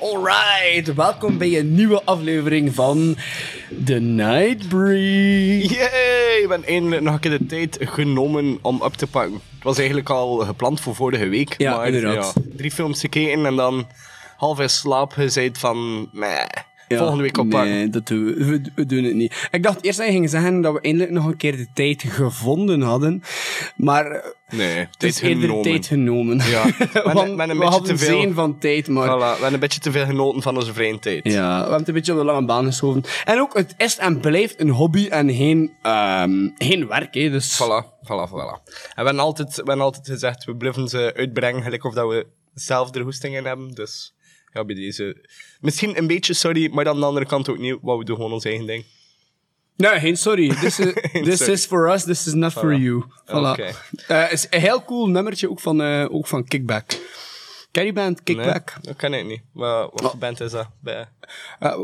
Alright, welkom bij een nieuwe aflevering van The Nightbreed. Yay! Ik ben eindelijk nog een keer de tijd genomen om up te pakken. Het was eigenlijk al gepland voor vorige week. Ja, maar inderdaad. ja, drie films gekeken en dan half in slaap gezegd van... Nee, Ja, volgende week oppakken. Nee, dat doen we, we, we doen het niet. Ik dacht eerst dat je ging zeggen dat we eindelijk nog een keer de tijd gevonden hadden. Maar eh, Nee, het tijd is eerder genomen. tijd genomen. Ja, Want met een we beetje te veel- zin van tijd, maar... Voilà, we hebben een beetje te veel genoten van onze vrije tijd. Ja, we hebben het een beetje op de lange baan geschoven. En ook, het is en blijft een hobby en geen, ehm, geen werk, hè. Dus... Voilà, voilà, voilà. En we hebben altijd, we hebben altijd gezegd, we blijven ze uitbrengen, gelijk of dat we zelf er hoesting in hebben. Dus ja, bij deze... Misschien een beetje sorry, maar aan de andere kant ook niet. Wauw, we doen gewoon ons eigen ding. Nee, geen sorry. This, is, this sorry. is for us, this is not for you. Voilà. Oké. Eh, is een heel cool nummertje, ook van, eh, ook van Kickback. Ken je die band, Nee, Kickback? dat kan ik niet. Maar wat voor band is dat? Bij... Eh,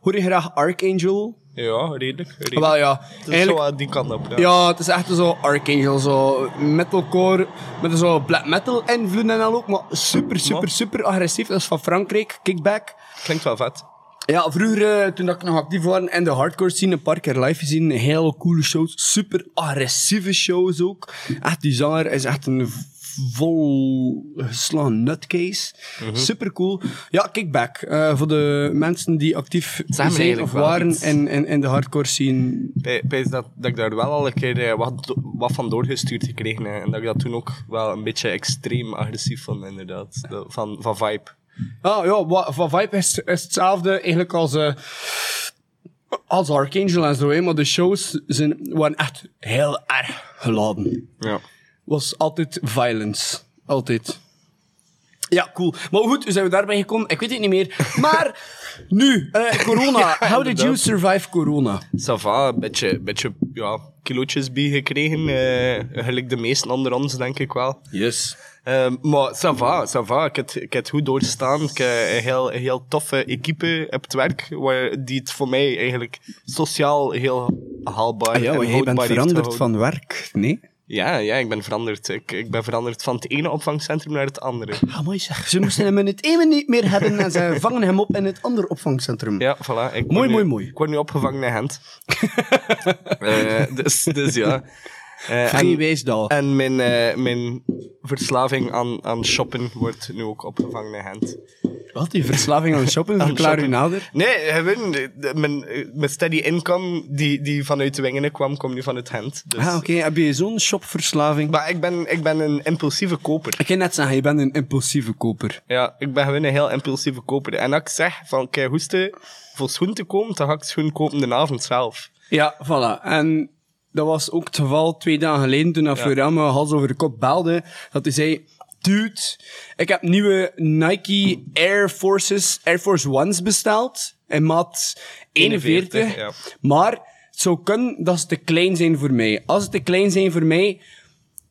hoor je graag Archangel? Ja, redelijk. redelijk. Wel ja, Het is eigenlijk... zo aan die kant op. Ja. Ja, het is echt zo Archangel, zo metalcore, met zo black metal invloeden en al ook, maar super, super, super agressief. Dat is van Frankrijk, Kickback. Klinkt wel vet. Ja, vroeger, eh, toen dat ik nog actief was in de hardcore scene, een paar keer live gezien. Hele coole shows. Super agressieve shows ook. Echt, die zanger is echt een vol geslaan nutcase. Mhm. Super cool. Ja, Kickback. eh, voor de mensen die actief zijn of waren in, in, in de hardcore scene. Weet dat, dat ik daar wel al een keer eh, wat, wat van doorgestuurd gekregen heb. En dat ik dat toen ook wel een beetje extreem agressief vond, inderdaad. De- van, van vibe. Ah ja, van Vibe is, is hetzelfde eigenlijk als, eh, als Archangel en zo, maar de shows zijn, waren echt heel erg geladen. Ja. Was altijd violence. Altijd. Ja, cool. Maar goed, hoe zijn we daarbij gekomen? Ik weet het niet meer. Maar nu, eh, corona. How did you survive corona? Ça va, een beetje, beetje ja, kilootjes bijgekregen. eh gelijk de meesten onder ons, denk ik wel. Yes. Ehm, maar ça va, ça va. Ik heb, ik heb het goed doorstaan. Ik heb een heel, een heel toffe equipe op het werk, waar, die het voor mij eigenlijk sociaal heel haalbaar Ah ja, en jij bent veranderd van werk, nee? Ja, ja, ik ben veranderd. Ik, ik ben veranderd van het ene opvangcentrum naar het andere. Ah, mooi zeg. Ze moesten hem in het ene niet meer hebben en ze vangen hem op in het andere opvangcentrum. Ja, voilà. Ik Mooi, nu- mooi, mooi. Ik word nu opgevangen in Gent. Eh, dus, dus ja. Eh, Vrij en, Wijsdal. en mijn, eh, mijn verslaving aan, aan shoppen wordt nu ook opgevangen in Gent. Wat, die verslaving aan shoppen? Aan Verklaar u shoppen. nader. Nee, gewoon, de- de- mijn, eh, mijn steady income die, die vanuit Wingenen kwam, komt nu vanuit Gent. Dus. Ah, oké. Heb je zo'n shopverslaving? Maar ik ben, ik ben een impulsieve koper. Ik kan net zeggen, je bent een impulsieve koper. Ja, ik ben gewoon een heel impulsieve koper. En als ik zeg van, kijk, hoesten voor schoen te komen, dan ga ik schoen kopen de avond zelf. Ja, voilà. En dat was ook het geval twee dagen geleden toen dat Florian me hals over de kop belde. Dat hij zei, dude, ik heb nieuwe Nike Air Forces, Air Force Ones besteld. In maat 41. 41, ja. Maar het zou kunnen dat ze te klein zijn voor mij. Als ze te klein zijn voor mij,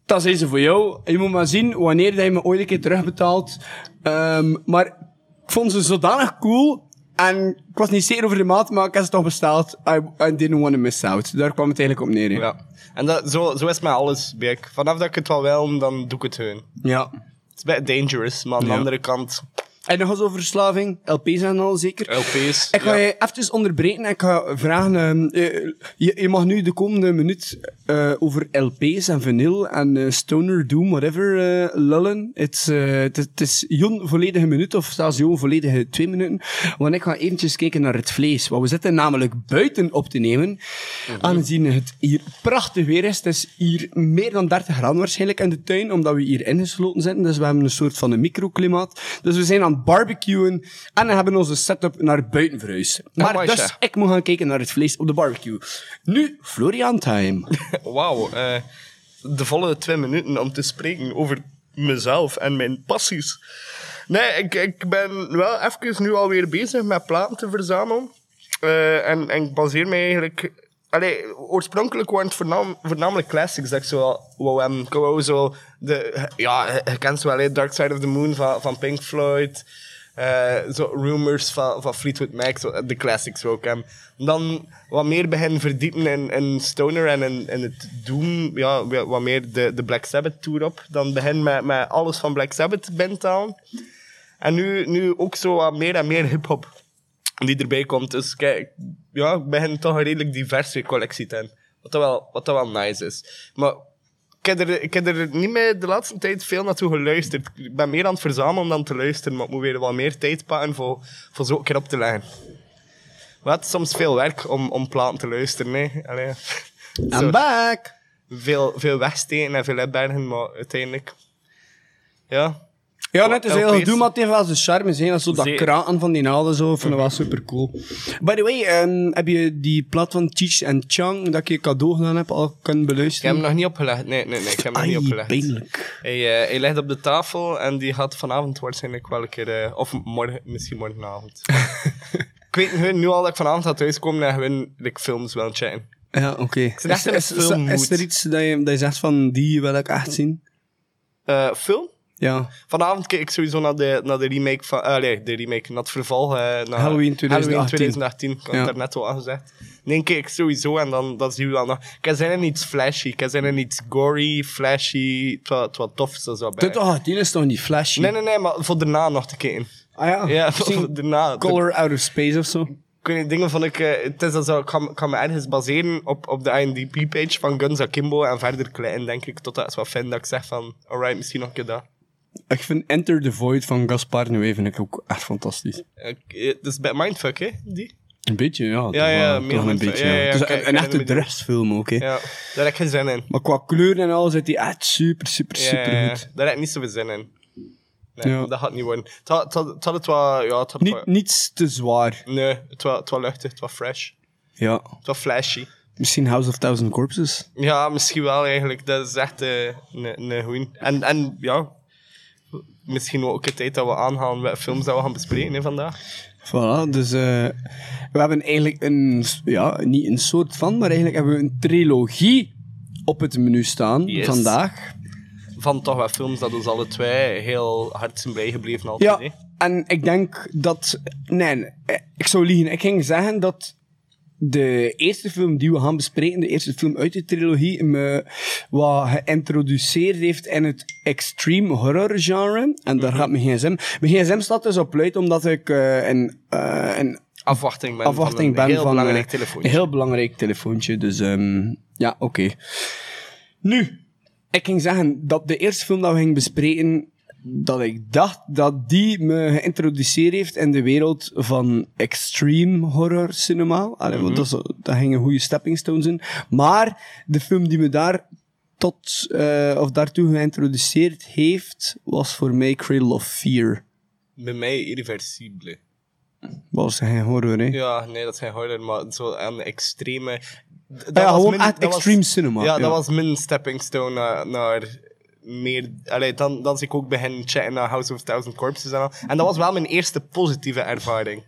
dan zijn ze voor jou. Je moet maar zien wanneer dat je me ooit een keer terugbetaalt. Ehm, maar ik vond ze zodanig cool. En ik was niet zeker over de maat, maar ik heb ze toch besteld. I, I didn't want to miss out. Daar kwam het eigenlijk op neer. hè. Ja. En dat, zo, zo is het met alles, Birk. Vanaf dat ik het wel wil, dan doe ik het gewoon. ja. Het is een beetje dangerous, maar aan de Ja. andere kant, En nog eens over verslaving. LP's en al zeker. LP's. Ik ga ja. je even onderbreken en ik ga vragen... ehm, eh, je, je mag nu de komende minuut eh, over LP's en vinyl en eh, stoner, doom, whatever eh, lullen. Het is, eh, het is- het is Jon volledige minuut of zelfs Jon volledige twee minuten. Want ik ga eventjes kijken naar het vlees. Want we zitten namelijk buiten op te nemen. Aangezien het hier prachtig weer is. Het is hier meer dan 30 graden waarschijnlijk in de tuin, omdat we hier ingesloten zitten. Dus we hebben een soort van een microklimaat. Dus we zijn aan het barbecuen en we hebben onze setup naar buiten verhuisd. Maar dus ik moet gaan kijken naar het vlees op de barbecue. Nu, Florian time. Wauw, eh, de volle twee minuten om te spreken over mezelf en mijn passies. Nee, ik, ik ben wel even nu alweer bezig met platen te verzamelen. Eh, en, en ik baseer mij eigenlijk Allee, oorspronkelijk waren het voornam, voornamelijk classics dat ik zo de... Ja, je- kent wel, Dark Side of the Moon van, van Pink Floyd. eh, zo Rumors van, Fleetwood Mac, de classics hebben. Dan wat meer beginnen verdiepen in, in Stoner en in, in het Doom. Ja, wa- wat meer de, de Black Sabbath tour op. Dan begin met, met alles van Black Sabbath halen. En nu, nu ook zo wat meer en meer hip-hop die erbij komt. Dus kijk, ja, ik begin toch een redelijk diverse collectie te hebben. Wat dat wel, wat dat wel nice is. Maar ik heb, er, ik heb er niet meer de laatste tijd veel naartoe geluisterd. Ik ben meer aan het verzamelen dan te luisteren, maar ik moet weer wat meer tijd pakken voor, voor zo een keer op te leggen. Maar het is soms veel werk om, om platen te luisteren. Hè. Allee. I'm Zo back! veel, veel wegsteken en veel uitbergen, maar uiteindelijk... Ja, Ja, net is heel LP's. gedoe, maar het heeft wel zijn charme. Zijn. Dat, zo dat Zeker. kraten van die naden zo, vind ik wel super cool. By the way, ehm, heb je die plaat van Cheech en Chang dat ik je cadeau gedaan heb al kunnen ik heb beluisteren? hem nog niet opgelegd. Nee, nee, nee, ik heb hem nog niet opgelegd. pijnlijk. Hij, eh, hij ligt op de tafel en die gaat vanavond waarschijnlijk wel een keer... eh, of morgen, misschien morgenavond. ik weet nu al dat ik vanavond ga thuiskomen en gewoon like, films wil checken. Ja, oké. is, is, is, er iets dat je, dat je zegt van, die wil ik echt zien? Eh, film? Ja. Vanavond kijk ik sowieso naar de, naar de remake van... nee, de remake, naar het vervolg. eh, naar Halloween 2018. Halloween 2018, ik had Ja. het daarnet al aangezegd. Nee, kijk ik sowieso en dan, dan zien we dan nog... Ik heb zin in iets flashy, ik heb zin in iets gory, flashy, het wat, tof is er zo bij. Die is toch niet flashy? Nee, nee, nee, maar voor daarna nog te kijken. Ah ja, Ja, voor daarna. Color Out of Space of zo. Ik weet niet, dingen van ik... eh, het is dat zo, ik kan, kan me ergens baseren op, op de IMDb-page van Guns Akimbo en verder klein, denk ik, tot dat is wat vind dat ik zeg van, alright, misschien nog een keer dat. Ik vind Enter the Void van Gaspar Noé vind ik ook echt fantastisch. Eh, Het is bij Mindfuck, hè, die? Een beetje, ja. ja, wel- meer een beetje, ja, ja. ja, ik- een, echte dressfilm ook, hè. Ja, daar heb ik geen zin in. Maar qua kleuren en alles zit die echt super, super, Ja, super ja, ja. goed. Daar heb ik niet zoveel zin in. Nee, Ja. dat gaat niet worden. Het had, het had, het had het wel... Ja, het had Niet, wel- niets te zwaar. Nee, het was, het was luchtig, het was fresh. Ja. Het was flashy. Misschien House of Thousand Corpses. Ja, misschien wel eigenlijk. Dat is echt eh, een een goeie. En, en ja, misschien ook een tijd dat we aanhalen welke films dat we gaan bespreken hè, vandaag. Voilà, dus eh, we hebben eigenlijk een, ja, niet een soort van, maar eigenlijk hebben we een trilogie op het menu staan Yes. vandaag. Van toch wel films dat ons alle twee heel hard zijn bijgebleven altijd. Ja, hè. en ik denk dat... Nee, ik zou liegen. Ik ging zeggen dat de eerste film die we gaan bespreken, de eerste film uit de trilogie, me wat geïntroduceerd heeft in het extreme horror genre. En daar gaat mijn gsm... Mijn gsm staat dus op luid, omdat ik eh, een, eh, een Afwachting ben afwachting van een ben heel van belangrijk eh, telefoontje. Een heel belangrijk telefoontje, dus ehm, ja, oké. Nu, ik ging zeggen dat de eerste film dat we gingen bespreken, dat ik dacht dat die me geïntroduceerd heeft in de wereld van extreme horror cinema. Allee, want dat, is, dat ging een goede stepping stone zijn. Maar de film die me daar tot, eh, of daartoe geïntroduceerd heeft, was voor mij Cradle of Fear. Bij mij irreversibele. Was geen horror, hè? Ja, nee, dat zijn horror, maar zo een extreme... Dat ja, was gewoon echt was- extreme cinema. Ja, dat was mijn stepping stone naar, naar meer... Allee, dan, dan zie ik ook begin checken naar House of Thousand Corpses en al. En dat was wel mijn eerste positieve ervaring.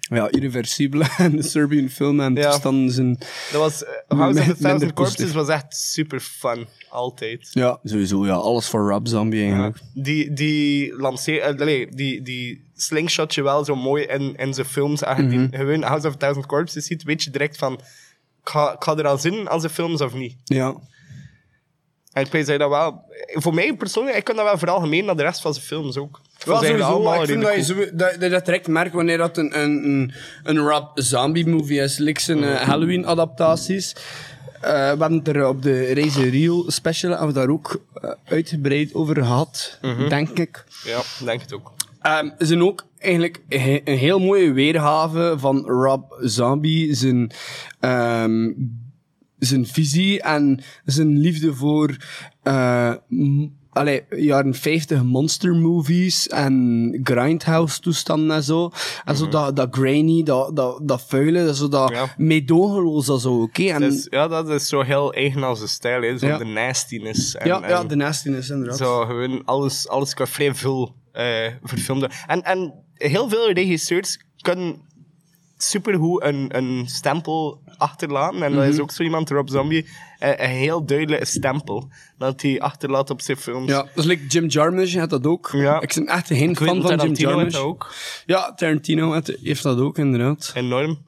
Ja, irreversibele en de Serbian film en Ja. toestanden zijn... Dat was... eh, House of the Thousand. Corpses was echt super fun. Altijd. Ja, sowieso, ja. Alles voor Rob Zombie eigenlijk. Die, die lanceer... eh, allee, die, die slingshot je wel zo mooi in, in zijn films. Als je die Mhm. gewoon House of Thousand Corpses ziet, weet je direct van... Ik ga, ga er al zin in als de films of niet. Ja. En ik weet dat wel... Voor mij persoonlijk, ik kan dat wel vooral gemeen naar de rest van zijn films ook. Ja, sowieso. Ik vind dat je, zo, dat, dat dat direct merkt wanneer dat een, een, een, een Rob Zombie movie is. Like zijn eh, Halloween adaptaties. Eh, we hebben het er op de Raise Real special hebben we daar ook eh, uitgebreid over gehad, denk ik. Ja, denk het ook. Ze zijn ook eigenlijk een heel mooie weergave van Rob Zombie. Zijn, ehm, zijn visie en zijn liefde voor eh, m- allee, jaren 50 monster movies en grindhouse toestanden en zo. En zo dat, dat grainy, dat, dat, dat vuile, dat, zo dat Ja. meedogenloos dat zo, oké? En, ja, dat is zo heel eigen als de stijl, hè. Zo Ja. de nastiness. En, ja, ja, de nastiness inderdaad. Zo gewoon alles, alles qua vrij veel eh verfilmd. En, en heel veel regisseurs kunnen supergoed een, een stempel achterlaten. En dat is ook zo iemand, Rob Zombie, een, een heel duidelijke stempel. Dat hij achterlaat op zijn films. Ja, dat is like Jim Jarmusch had dat ook. Ja. Ik ben echt geen fan van Jim Tarantino Jarmusch. dat ook. Ja, Tarantino had- heeft dat ook, inderdaad. Enorm.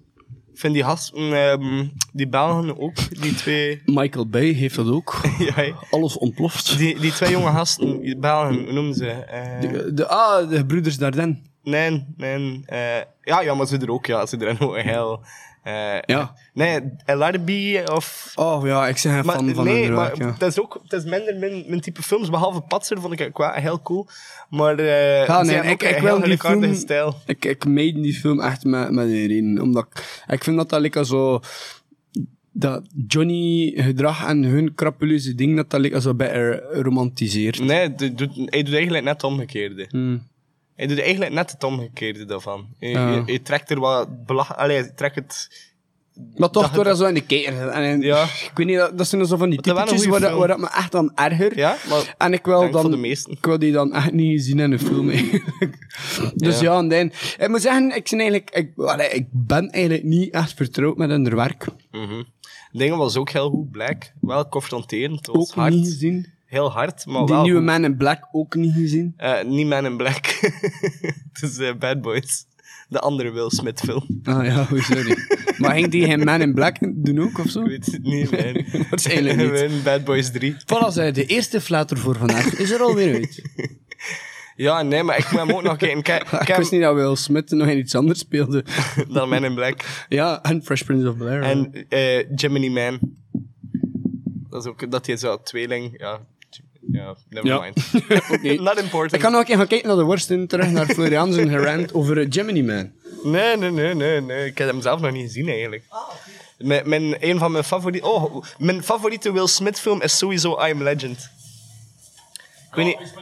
Ik vind die gasten, ehm, die Belgen ook, die twee... Michael Bay heeft dat ook. ja, Alles ontploft. die, die twee jonge gasten, die Belgen, hoe noemen ze? Eh, De, de- ah, de broeders Dardenne. Nee, nee. eh, ja, ja, maar ze er ook, ja. Ze er ook heel... eh, Ja. Nee, LRB of... Oh ja, ik zeg Maar, fan van nee, maar ja. het is ook het is minder mijn, mijn type films. Behalve Patser vond ik qua heel cool. Maar eh Ja, nee, ik, ik wil die film... stijl. Ik, ik meid die film echt met, met een reden. Omdat ik, ik vind dat dat lekker zo... Dat Johnny gedrag en hun krappeleuze ding, dat dat lekker zo beter romantiseert. Nee, hij doet, hij doet eigenlijk net omgekeerde. Hmm. Hij doet eigenlijk net het omgekeerde daarvan. Je, Ja. je, je trekt er wat belach... Allee, je trekt het... Maar toch door dat zo in de kijker. En, Ja. Ik weet niet, dat, dat zijn zo van die typetjes waar, dat- waar dat me echt aan erger. Ja, maar... En ik wil dan... de. Ik wil die dan echt niet zien in een film, eigenlijk. Dus ja, en dan... Ik moet zeggen, ik, ben eigenlijk, ik, allee, ik ben eigenlijk niet echt vertrouwd met hun werk. Mhm. Dingen was ook heel goed. Black. Wel confronterend. Ook hard. niet gezien. Heel hard, maar Die wel nieuwe goed. Man in Black ook niet gezien. Eh, niet Man in Black. Het is eh, Bad Boys. De andere Will Smith film. Ah ja, oh, sorry. maar ging die geen Man in Black doen ook, of zo? Ik weet het niet, man. Waarschijnlijk niet. Gewoon Bad Boys 3. Voilà, zei de eerste flater voor vandaag is er alweer uit. Ja, nee, maar ik moet hem ook nog kijken. Kijk, ik kijk wist niet dat Will Smith nog in iets anders speelde. dan Man in Black. ja, en Fresh Prince of Bel-Air. En eh Gemini Man. Dat is ook dat hij zo tweeling... Ja, ja never Ja. mind. Oké. Not important. Ik ga nog een keer gaan kijken naar de worsten, terug naar Florian zijn gerant over eh, Gemini Man. Nee, nee, nee, nee, nee. Ik heb hem zelf nog niet gezien, eigenlijk. Mijn, mijn, een van mijn favoriete... Oh, mijn favoriete Will Smith film is sowieso I Am Legend. Ik weet niet...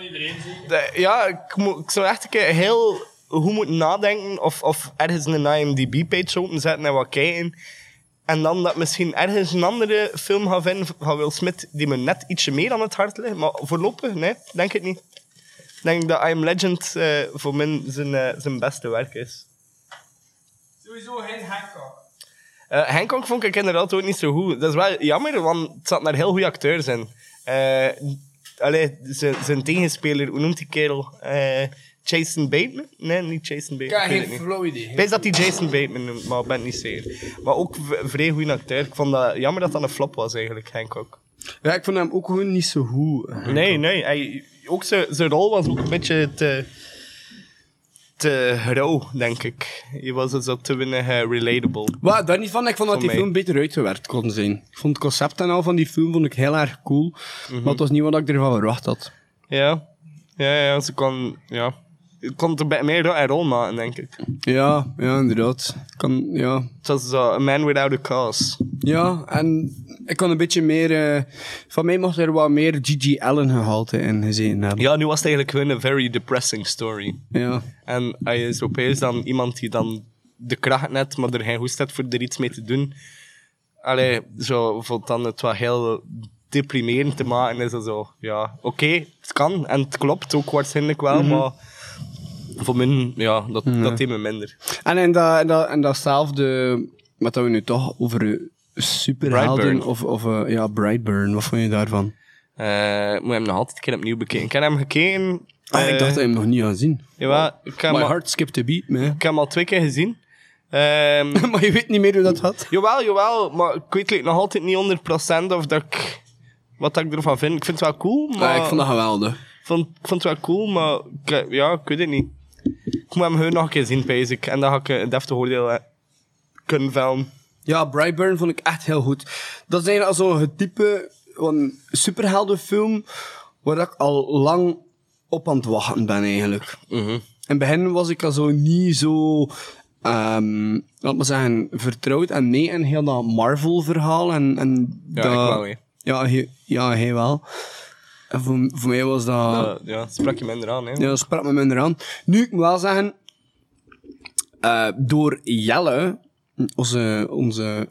De- ja, ik, moet, ik zou echt een keer heel goed moeten nadenken of, of ergens een IMDb-page openzetten en wat kijken. En dan dat misschien ergens een andere film gaan vinden van Will Smith die me net ietsje meer aan het hart ligt. Maar voorlopig, nee, denk het niet. Ik denk dat I Am Legend eh, voor mij zijn, eh, zijn beste werk is. Sowieso geen Hancock. Eh Hancock vond ik inderdaad ook niet zo goed. Dat is wel jammer, want het zat naar heel goede acteurs in. Allee, zijn, zijn tegenspeler, hoe noemt die kerel? Jason Bateman? Nee, niet Jason Bateman. weet geen flow idee. Ik weet dat hij Jason Bateman noemt, maar ik ben het niet zeker. Maar ook vrij goede acteur. Ik vond dat jammer dat dat een flop was, eigenlijk, Hancock. Ja, ik vond hem ook gewoon niet zo goed. Nee, nee. Hij, ook zijn, zijn rol was ook een beetje te, te rauw, denk ik. Hij was zo te weinig eh, relatable. Wat, daar niet van. Ik vond dat die mij. film beter uitgewerkt kon zijn. Ik vond het concept en al van die film vond ik heel erg cool. Maar het was niet wat ik ervan verwacht had. Ja, ja, ja, ze kon, ja. Kon er bij meer rol maken, denk ik. Ja, ja, inderdaad. Kan, ja. Het was zo, A Man Without a Cause. ja, en ik kon een beetje meer... eh, van mij mocht er wat meer G.G. Allen gehalte in gezeten hebben. Ja, nu was het eigenlijk gewoon een very depressing story. Ja. En hij is opeens dan iemand die dan de kracht net, maar er geen hoest heeft voor er iets mee te doen. Allee, zo vond dan het wel heel deprimerend te maken. Is dat zo, ja, oké, het kan. En het klopt ook waarschijnlijk wel, maar voor mij, ja, dat, dat deed me minder. En in, dat, in, dat, in datzelfde... Wat dat we nu toch over eh, superhelden... Brightburn. Of, of eh, ja, Brightburn. Wat vond je daarvan? Eh, ik moet hem nog altijd een keer opnieuw bekijken. Ik heb hem gekeken. Ah, ik eh, dacht dat je hem nog niet had zien. Jawel, ik heb, My hem al, heart skipped a beat, man. ik heb hem al twee keer gezien. Ehm, maar je weet niet meer hoe dat had. jawel, jawel, maar ik weet like, nog altijd niet 100% of dat ik, wat dat ik ervan vind. Ik vind het wel cool, maar... Maar ik vond dat geweldig. Ik vond, ik vond het wel cool, maar ik, ja, ik weet het niet. Ik moet hem gewoon nog een keer zien, pees ik. En dan ga ik eh, een deftig oordeel eh, kunnen vellen. Ja, Brightburn vond ik echt heel goed. Dat is al het type van superheldenfilm waar ik al lang op aan het wachten ben, eigenlijk. In het begin was ik al zo niet zo, ehm laat maar zeggen, vertrouwd en mee in heel dat Marvel-verhaal. En, en Ja, dat, ik wel, hè. Ja, hij, ja, hij wel. En voor, voor mij was dat... Ja, sprak je minder aan, hè. Ja, dat sprak me minder aan. Nu, ik moet wel zeggen, eh, door Jelle, onze, onze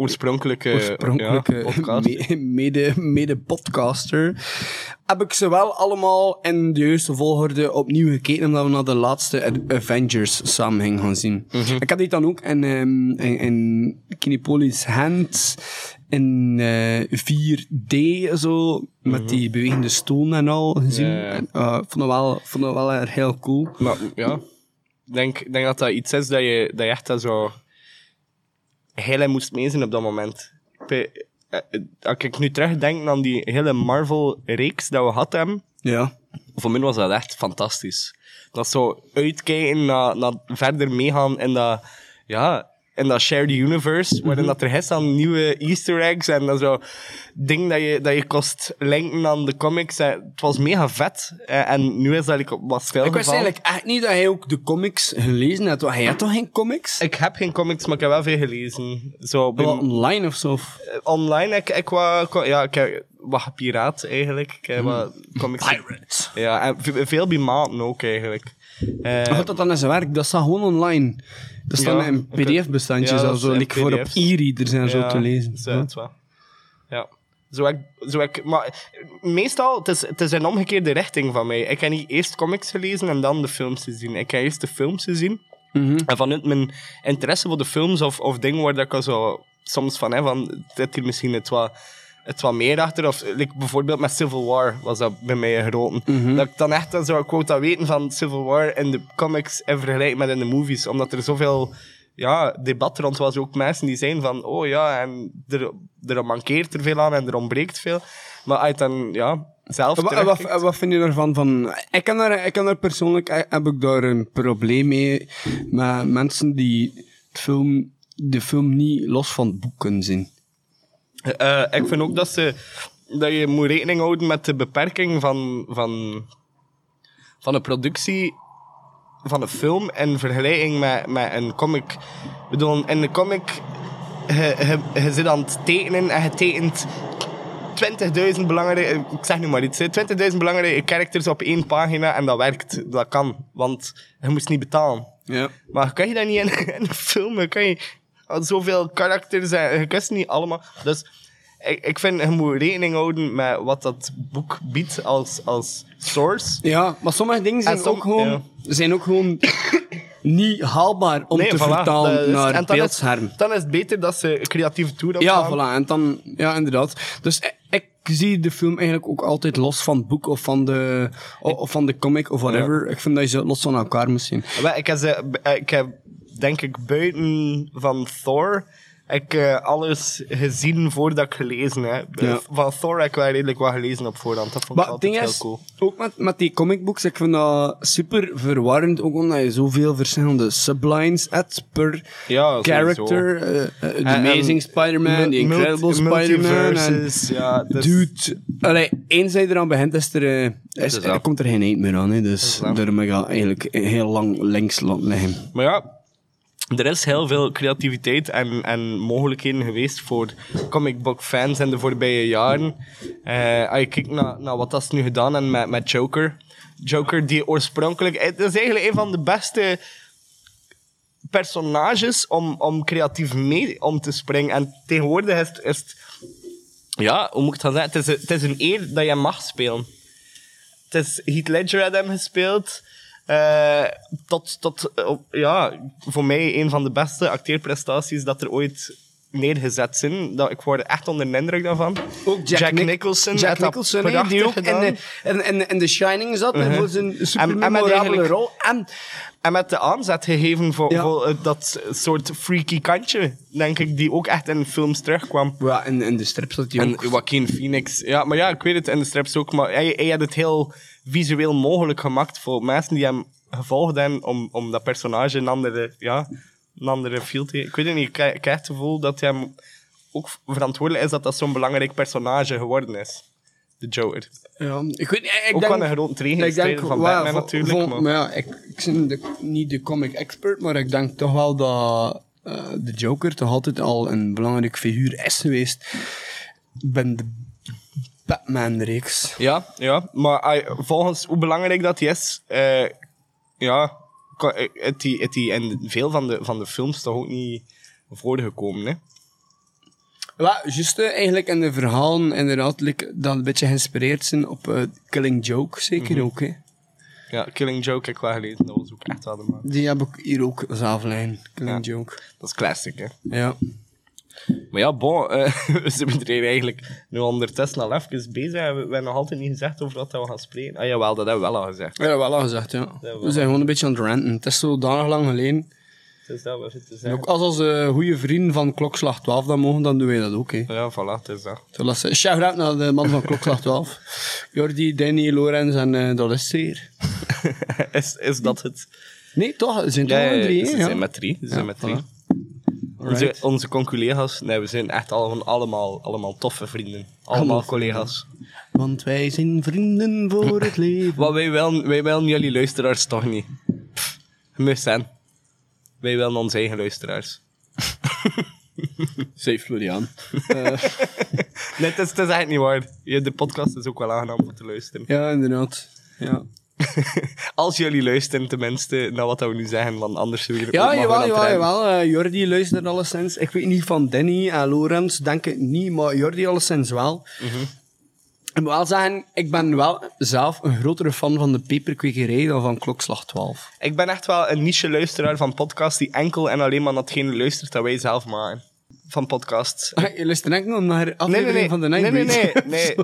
oorspronkelijke, oorspronkelijke ja, podcast. me- mede, mede-podcaster, heb ik ze wel allemaal in de juiste volgorde opnieuw gekeken, omdat we naar de laatste Avengers samen gaan zien. Mhm. Ik had die dan ook in, ehm in, in Kinepolis Hand in eh, 4D zo, met die bewegende stoel en al gezien. Mhm. En, eh, vond, het wel, vond het wel heel cool. Maar ja, ik denk, denk dat dat iets is dat je, dat je echt dat zo heel in moest meezien op dat moment. Eh, Als ik nu terugdenk aan die hele Marvel-reeks dat we hadden hebben, Ja. voor mij was dat echt fantastisch. Dat zo uitkijken naar, naar verder meegaan in dat, ja, in dat shared universe, waarin dat er is aan nieuwe easter eggs en dat zo ding dat je, dat je kost linken aan de comics. eh, Het was mega vet. eh, En nu is dat like, wat stil Ik wist eigenlijk echt niet dat hij ook de comics gelezen had. Hij had toch geen comics? Ik heb geen comics, maar ik heb wel veel gelezen. Zo, online of zo? eh, online, ik, ik, wa- ko- ja, ik wat gepiraat eigenlijk. Ik wat comics. Pirates. Ja, en ve- veel bij maten ook eigenlijk. Gaat dat dan in zijn werk? Dat staat gewoon online. Dat staat Ja, in pdf-bestandjes, Ja, dat zo, like voor op e-readers en zo te lezen. zo, het is wel. Ja. Zo ik, zo ik, maar meestal, het is, het is een omgekeerde richting van mij. Ik heb niet eerst comics gelezen en dan de films gezien. Ik heb eerst de films gezien. Mhm. En vanuit mijn interesse voor de films of, of dingen waar dat ik al zo soms van heb, van, dit hier misschien het wat, het wat meer achter. Of like, bijvoorbeeld met Civil War was dat bij mij een grote. Dat ik dan echt dan zo, ik wou dat weten van Civil War in de comics in vergelijking met in de movies. Omdat er zoveel ja, debat rond was. Ook mensen die zijn van, oh ja, en er, er mankeert er veel aan en er ontbreekt veel. Maar uit dan, ja, zelf En wa- en wat, en wat vind je ervan? Van, ik, kan daar, ik kan daar persoonlijk eh, heb ik daar een probleem mee met mensen die het film, de film niet los van het boek kunnen zien. Eh, ik vind ook dat, ze, dat je moet rekening houden met de beperking van, van, van de productie van een film in vergelijking met, met een comic. Ik bedoel, in de comic, je, je, je zit aan het tekenen en je tekent 20.000 belangrijke, ik zeg nu maar iets, hè, 20.000 belangrijke characters op één pagina en dat werkt. Dat kan, want je moest niet betalen. Ja. Maar kan je dat niet in, in een film? Kan je zoveel karakters en je kunt ze niet allemaal. Dus ik, ik vind, je moet rekening houden met wat dat boek biedt als, als source. Ja, maar sommige dingen zijn, som- ook, gewoon, ja. zijn ook gewoon niet haalbaar om te voilà, vertalen is- naar en dan beeldscherm. Is, dan is het beter dat ze creatieve toer Ja, voilà. En dan, ja, inderdaad. Dus ik, ik zie de film eigenlijk ook altijd los van het boek of van de, of van de comic of whatever. Ik vind dat je ze los van elkaar moet zien. Ik heb, ze, ik heb, denk ik, buiten van Thor, ik eh, alles gezien voordat ik gelezen heb. Ja. Van Thor heb ik wel redelijk wat gelezen op voorhand. Dat vond ik Maar het altijd heel is, cool. ook met, met die comicbooks, ik vind dat super verwarrend, ook omdat je zoveel verschillende sublines hebt per Ja, character. eh, eh, The En- Amazing Spider-Man, The Incredible Spider-Man. Ja, dus- Dude, allee, eens eraan begint, is er, eh, is, er komt er geen eind meer aan. Hè, dus daarom heb ik eigenlijk heel lang links laten liggen. Maar ja, er is heel veel creativiteit en, en mogelijkheden geweest voor comic book fans in de voorbije jaren. Eh, als je kijkt naar, wat dat ze nu gedaan hebben met, Joker. Joker, die oorspronkelijk... Het is eigenlijk een van de beste personages om, om creatief mee om te springen. En tegenwoordig is het... Is het ja, hoe moet ik gaan zeggen? Is, het is een eer dat je mag spelen. Het is Heath Ledger had hem gespeeld. Tot, tot eh, ja, voor mij een van de beste acteerprestaties dat er ooit neergezet zijn. Dat, ik word echt onder de indruk daarvan. Ook Jack, Nic- Nicholson. Jack dat Nicholson, die ook in de, in, in, in The Shining zat, en Uh-huh. voor zijn super En- en met rol. En En met de aanzet gegeven voor, Ja. voor eh, dat soort freaky kantje, denk ik, die ook echt in films terugkwam. ja, in, in de strip zat hij En ook. Joaquin Phoenix. Ja, maar ja, ik weet het in de strips ook. Maar hij, hij had het heel visueel mogelijk gemaakt voor mensen die hem gevolgd hebben om, om dat personage een andere, ja, een andere feel te Ik weet het niet, ik krijg ik krijg het gevoel dat hij hem ook verantwoordelijk is dat dat zo'n belangrijk personage geworden is. De Joker. Ja, ik weet niet, ik Ook denk... wel een grote ik denk, tegenstrijder van wel, Batman natuurlijk. vol- maar... maar ja, ik, ik ben de, niet de comic expert, maar ik denk toch wel dat eh, de Joker toch altijd al een belangrijk figuur is geweest binnen de Batman-reeks. Ja, ja, maar hij- volgens hoe belangrijk dat hij is, eh, ja, eh, het die, het die in veel van de, van de films toch ook niet voorgekomen, hè? Ja, juist eigenlijk in de verhalen inderdaad like, dat een beetje geïnspireerd zijn op eh, Killing Joke, zeker Mhm. ook. Hè. Ja, Killing Joke heb ik wel gelezen. Dat was ook echt wel de man. Die heb ik hier ook zelf liggen, Killing Ja. Joke. Dat is classic, hè. Ja. Maar ja, bon, eh, we zijn eigenlijk nu ondertussen al even bezig. We, we hebben nog altijd niet gezegd over wat we gaan spreken. Ah jawel, dat hebben we wel al gezegd. Ja, wel al gezegd, ja. We zijn gewoon een beetje aan het ranten. Het is zodanig lang geleden. Dat te En zeggen. ook als onze goede vrienden van Klokslag 12 dat mogen, dan doen wij dat ook. Hè. Ja, voilà, het is dat. Ze- Shout-out naar de man van Klokslag 12. Jordi, Danny, Lorenz en eh dat is is, is dat het? Nee, toch? Ze zijn toch Ja, drie, ze zijn Ja. met drie. Ze zijn met drie. voilà. Onze, onze conculega's, nee, we zijn echt allemaal, allemaal, allemaal toffe vrienden. Allemaal Allemaal collega's. Want wij zijn vrienden voor het leven. Maar wij willen, wij willen jullie luisteraars toch niet. Pff, zijn. Wij willen onze eigen luisteraars. Safe Florian. Nee, het is, het is echt niet waar. De podcast is ook wel aangenaam om te luisteren. Ja, inderdaad. Ja, Als jullie luisteren, tenminste, naar wat we nu zeggen, want anders zullen we ja jawel, wel jawel, aan jawel. Eh, Jordi luistert alleszins. Ik weet niet van Danny en Lorenz, denk ik niet, maar Jordi alleszins wel. Ik moet wel zeggen, ik ben wel zelf een grotere fan van de peperkwekerij dan van Klokslag 12. Ik ben echt wel een niche-luisteraar van podcasts die enkel en alleen maar naar hetgene luistert dat wij zelf maken. Van podcasts. Ah, Je luistert enkel naar de Nee, nee, aflevering nee. van de nee, nee, Nightbreed. nee,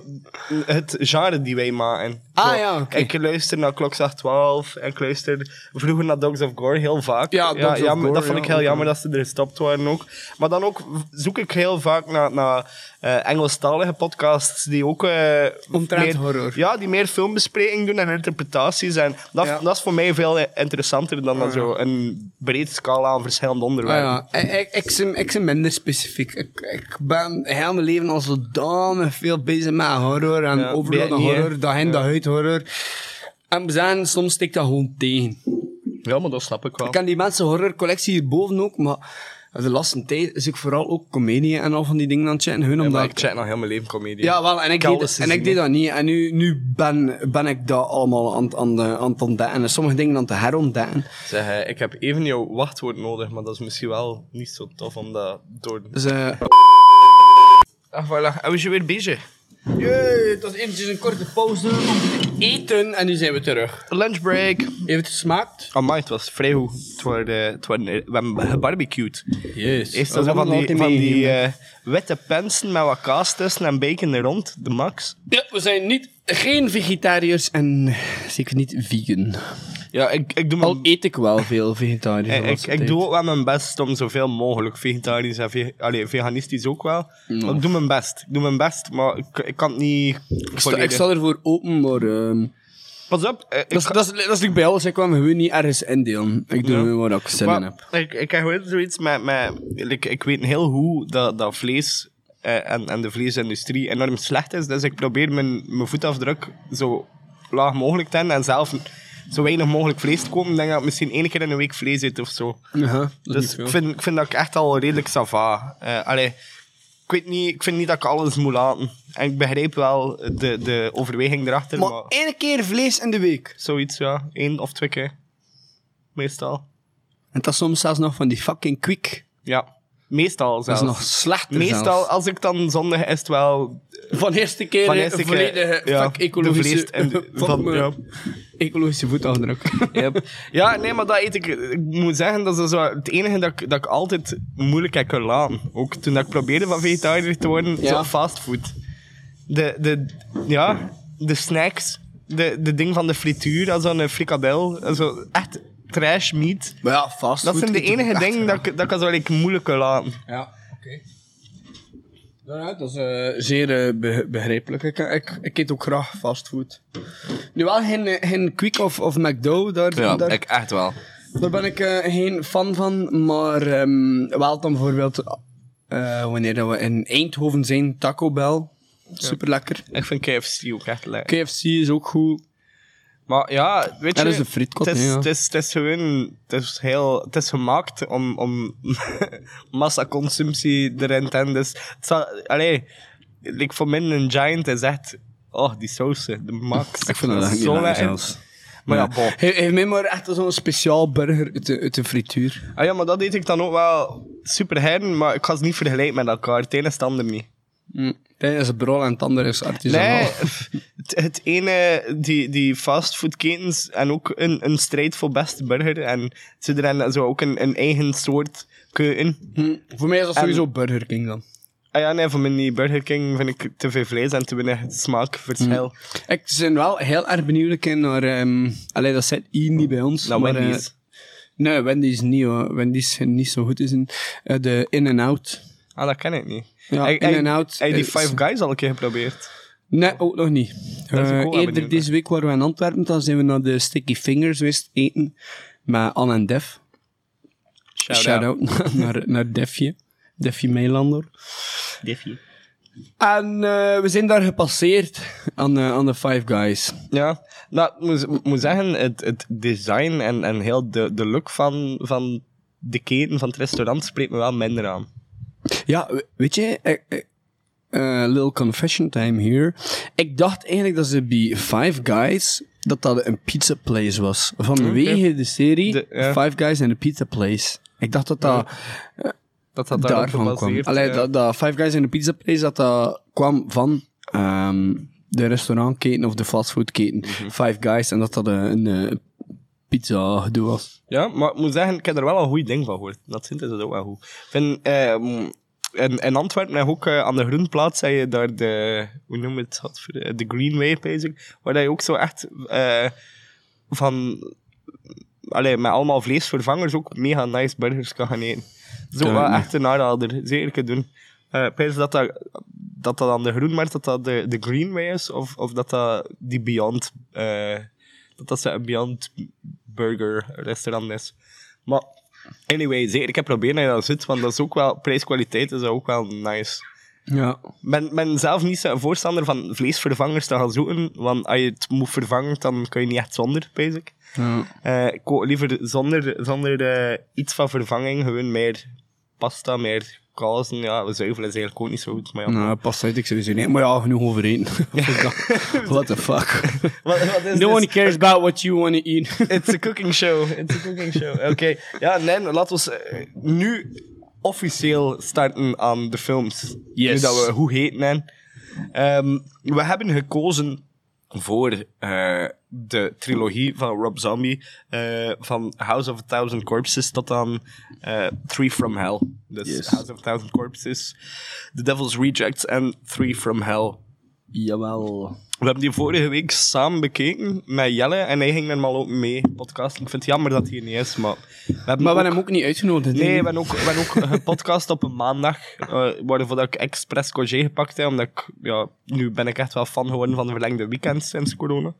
nee. Het genre die wij maken. Ah, Zo, ja, oké. Ik luister naar Klokslag 12 en ik luister vroeger naar Dogs of Gore heel vaak. Ja, Dogs of jammer- Gore, dat vond ja, ik heel jammer ja. dat ze er gestopt waren ook. Maar dan ook zoek ik heel vaak naar, naar eh, Engelstalige podcasts die ook... eh, Omtrent meer, horror. Ja, die meer filmbespreking doen en interpretaties. En dat, Ja. dat is voor mij veel interessanter dan dan zo een breed scala aan verschillende Ah, onderwerpen. ja. ik, ik, ik, ik ben minder specifiek. Ik, ik ben heel mijn leven al zodanig veel bezig met horror en Ja, de horror, dag in, dag uit horror. En we soms stikt dat gewoon tegen. Ja, maar dat snap ik wel. Ik ken die mensen horrorcollectie hierboven ook, maar de laatste tijd is ik vooral ook comedie en al van die dingen aan het chatten. Hun omdat ik check nog heel mijn leven comedie. ja, wel, en ik, deed, en ik deed dat niet. En nu, nu ben, ben ik dat allemaal aan, aan, de, aan het ontdekken. En sommige dingen aan het herontdekken. Zeg, ik heb even jouw wachtwoord nodig, maar dat is misschien wel niet zo tof om dat door... Dus, eh Ach, voilà. En we zijn weer bezig. Jee, het was eventjes een korte pauze om te eten. En nu zijn we terug. Lunchbreak. Even gesmaakt. Amai, het was vrij goed. Het waren, eh, het waren, eh, we hebben gebarbecued. Yes. Eerst zo van die, van die eh, witte pensen met wat kaas tussen en bacon er rond. De max. Ja, we zijn niet, geen vegetariërs en zeker niet vegan. Ja, ik, ik doe Al mijn... eet ik wel veel vegetarisch. Ik, ik, ik doe ook wel mijn best om zoveel mogelijk vegetarisch en ve allee, veganistisch ook wel. Maar ik doe mijn best. Ik doe mijn best, maar ik, ik kan het niet Ik sta, ik ervoor open, maar... ehm, Pas op. eh, ik dat, is, ga- dat, is, dat is natuurlijk bij alles. Ik kwam gewoon niet ergens indelen. Ik doe Ja. waar ik zin in Maar heb. ik, ik heb gewoon zoiets met... met like, ik weet heel hoe dat, dat vlees eh, en, en de vleesindustrie enorm slecht is. Dus ik probeer mijn, mijn voetafdruk zo laag mogelijk te hebben en zelf zo weinig mogelijk vlees te kopen. Ik denk dat ik misschien één keer in een week vlees eet of zo. Ja, dat is Dus niet ik veel. vind, ik vind dat ik echt al redelijk sava. Eh allee, ik, weet niet, ik vind niet dat ik alles moet laten. En ik begrijp wel de, de overweging erachter, maar, Maar één keer vlees in de week. zoiets, ja. Eén of twee keer. Meestal. En dat is soms zelfs nog van die fucking quick. Ja. Meestal Dat zelfs. is nog slechter Meestal, zelfs. als ik dan zondag is het wel... Van de eerste keer Van eerste keer, volledige ja, fuck de ecologische, vlees en de- van, ja. ecologische voetafdruk. Yep. Ja, nee, maar dat eet ik... Ik moet zeggen, dat is zo het enige dat ik, dat ik altijd moeilijk heb kunnen laten. Ook toen dat ik probeerde van vegetariër te worden, Ja. zo fastfood. De, de, ja, de snacks, de, de ding van de frituur, als een frikadel, zo echt trash meat. Maar ja, fast Dat zijn de ik enige dingen dat ik, dat ik zo like, moeilijk kan laten. Ja, oké. Ja, dat is eh, zeer eh, be- begrijpelijk. Ik, ik, ik eet ook graag fastfood. Nu wel geen, eh, geen Quick of, of McDo, daar, daar, echt wel. daar ben ik eh, geen fan van. Maar ehm, wel dan bijvoorbeeld eh, wanneer dat we in Eindhoven zijn, Taco Bell. Super lekker. Ik vind KFC ook echt lekker. KFC is ook goed. Maar ja, weet je... Dat is frietkot, Het is, het is, het is gewoon... Het is, heel, het is gemaakt om, om massaconsumptie erin te hebben. Dus het zal... Allee, like voor mij een Giant is echt... Oh, die sausen, de max. Ik vind dat echt niet zo lekker zelfs. Maar ja, bon. Hij heeft mij maar echt zo'n speciaal burger uit de, uit de frituur. Ah ja, maar dat eet ik dan ook wel... superhelden, maar ik ga ze niet vergelijken met elkaar. Het ene is het ander niet. Hm. Het is brol en het andere is artisanaal. Nee, het, het ene, die, die fastfoodketens en ook een, een strijd voor beste burger. En ze hebben zo ook een, een eigen soort keuken. Hm. Voor mij is dat En- sowieso Burger King dan. Ah ja, nee, voor mij niet. Burger King vind ik te veel vlees en te weinig smaakverschil. Ik ben wel heel erg benieuwd naar... allee, dat zit hier niet bij ons. Nou, maar, Wendy's. eh, nee, Wendy's niet hoor. Wendy's niet zo goed is in. eh, de In-N-Out. Ah, dat ken ik niet. Ja, Hey, hey, In-N-Out. Heb je die Five Guys al een keer geprobeerd? Nee, ook nog niet. Eh, wel eerder deze week waren we in Antwerpen, dan zijn we naar de Sticky Fingers geweest eten met Anne en Def. Shout-out naar, naar Defje. Defje Meilander. Diffie. En eh, we zijn daar gepasseerd aan, eh, aan de Five Guys. Ja, nou, ik moet, moet zeggen, het, het design en, en heel de, de look van, van de keten van het restaurant spreekt me wel minder aan. Ja, we- weet je, eh, little confession time here. Ik dacht eigenlijk dat ze bij Five Guys, dat dat een pizza place was. Vanwege de serie De- ja. Five Guys and the Pizza Place. Ik dacht dat dat Dat dat daarvan kwam. gebaseerd, Allee, ja. dat, dat Five Guys and the Pizza Place, dat dat kwam van ehm, de restaurantketen of de fastfoodketen Mhm. Five Guys en dat dat een, een pizza gedoe was. Ja, maar ik moet zeggen, ik heb er wel een goed ding van gehoord. Dat vindt het ook wel goed. Ik vind, ehm, in, in Antwerpen en ook eh, aan de Groenplaats zei je daar de, hoe noem je het, wat voor de, de Greenway, bezig, waar je ook zo echt eh, van, allee, met allemaal vleesvervangers ook mega nice burgers kan gaan eten. Ja, wel echt een aanrader, zeker doen. Eh, pijs dat dat, dat dat aan de Groenmarkt, dat dat de, de Greenway is, of, of dat dat die Beyond, eh, dat dat een Beyond Burger restaurant is. Maar, anyway, zeker, ik heb proberen dat je dat zit, want dat is ook wel, prijskwaliteit is ook wel nice. Ja. Ik ben, ben zelf niet zo'n voorstander van vleesvervangers te gaan zoeken, want als je het moet vervangen, dan kan je niet echt zonder, ik. ja. Eh, ik liever zonder, zonder eh, iets van vervanging, gewoon meer pasta, meer kazen. Ja, zuivel is eigenlijk ook niet zo goed, maar ja. Nou, past uit, ik sowieso niet. Maar ja, genoeg over eten. What the fuck? No one cares about what you want to eat. It's a cooking show. It's a cooking show. Oké. Ja, nee, laten we eh, nu officieel starten aan de films. Yes. Nu dat we hoe heet nemen. Ehm, we hebben gekozen voor eh, de trilogie van Rob Zombie. eh, van House of a Thousand Corpses tot aan eh, Three from Hell. Dus Yes. House of a Thousand Corpses, The Devil's Rejects en Three from Hell. Jawel. We hebben die vorige week samen bekeken met Jelle en hij ging normaal ook mee podcast. Ik vind het jammer dat hij niet is, maar we hebben Maar we ook- hebben hem ook niet uitgenodigd. Nee, we hebben ook, we hebben ook gepodcast op een maandag, uh, waarvoor dat ik expres congé gepakt heb, omdat ik, ja, nu ben ik echt wel fan geworden van de verlengde weekends sinds corona.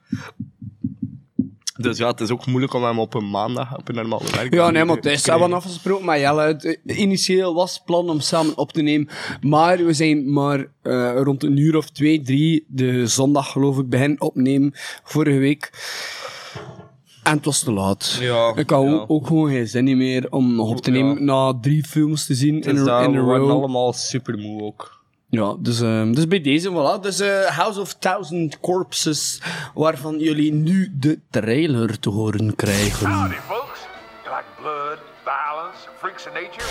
Dus ja, het is ook moeilijk om hem op een maandag op een normale werk Ja, nee, maar het is. We hebben afgesproken met Jelle. Het, initieel was het plan om samen op te nemen. Maar we zijn maar eh, rond een uur of twee, drie, de zondag geloof ik, begin opnemen. Vorige week. En het was te laat. Ja, ik had ja. ook, gewoon geen zin meer om nog op te Ja. nemen na drie films te zien in, a- in we a waren row. allemaal super moe ook. Ja, dus, ehm, dus bij deze, voilà. Dus eh, House of Thousand Corpses, waarvan jullie nu de trailer te horen krijgen. Howdy, folks. You like blood, violence, freaks of nature?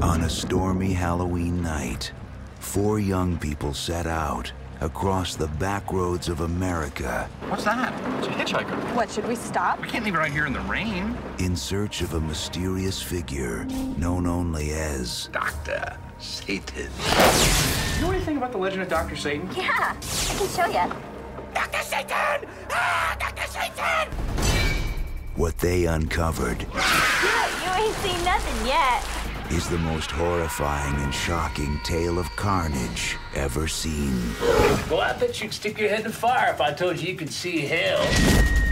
On a stormy Halloween night, four young people set out across the back roads of America What's that? It's a hitchhiker. What, should we stop? We can't leave her out here in the rain. in search of a mysterious figure known only as Dr. Satan. You know anything about the legend of Dr. Satan? Yeah, I can show you. Dr. Satan! Ah, Dr. Satan! what they uncovered You ain't seen nothing yet. Is the most horrifying and shocking tale of carnage ever seen. Well, I bet you'd stick your head in the fire if I told you you could see hell.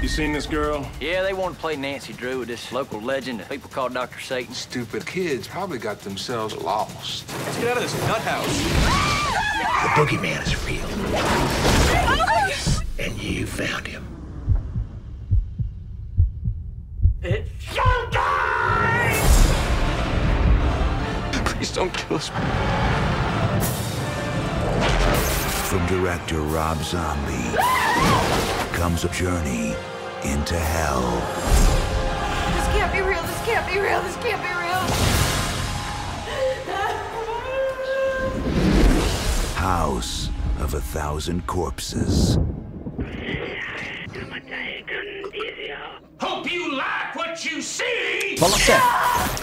You seen this girl? Yeah, they want to play Nancy Drew with this local legend that people call Dr. Satan. Stupid kids probably got themselves lost. Let's get out of this nut house. The boogeyman is real. And you found him. Please don't kill us. From director Rob Zombie comes a journey into hell. This can't be real. This can't be real. This can't be real. House of a Thousand Corpses. Hope you like what you see! Voilà, zeg.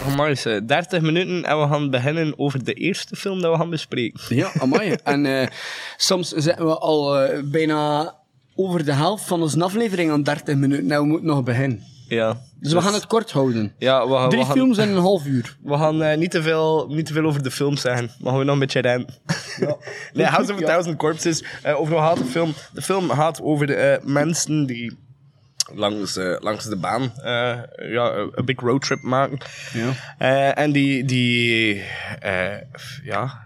Oh, maar eens, eh, 30 minuten en we gaan beginnen over de eerste film dat we gaan bespreken. Ja, amai. en eh, soms zitten we al eh, bijna over de helft van onze aflevering aan 30 minuten. Nou, we moeten nog beginnen. Ja. Dus we gaan het kort houden. Ja, we gaan, Drie we gaan, films in een half uur. We gaan eh, niet, te veel, niet te veel over de film zeggen. Maar gaan we nog een beetje rennen. nee, House of a Ja. Thousand Corpses. eh, over wat gaat de film? De film gaat over de mensen die langs, eh, langs de baan eh, ja, een- een big roadtrip maken. Ja. Eh, en die, die ja,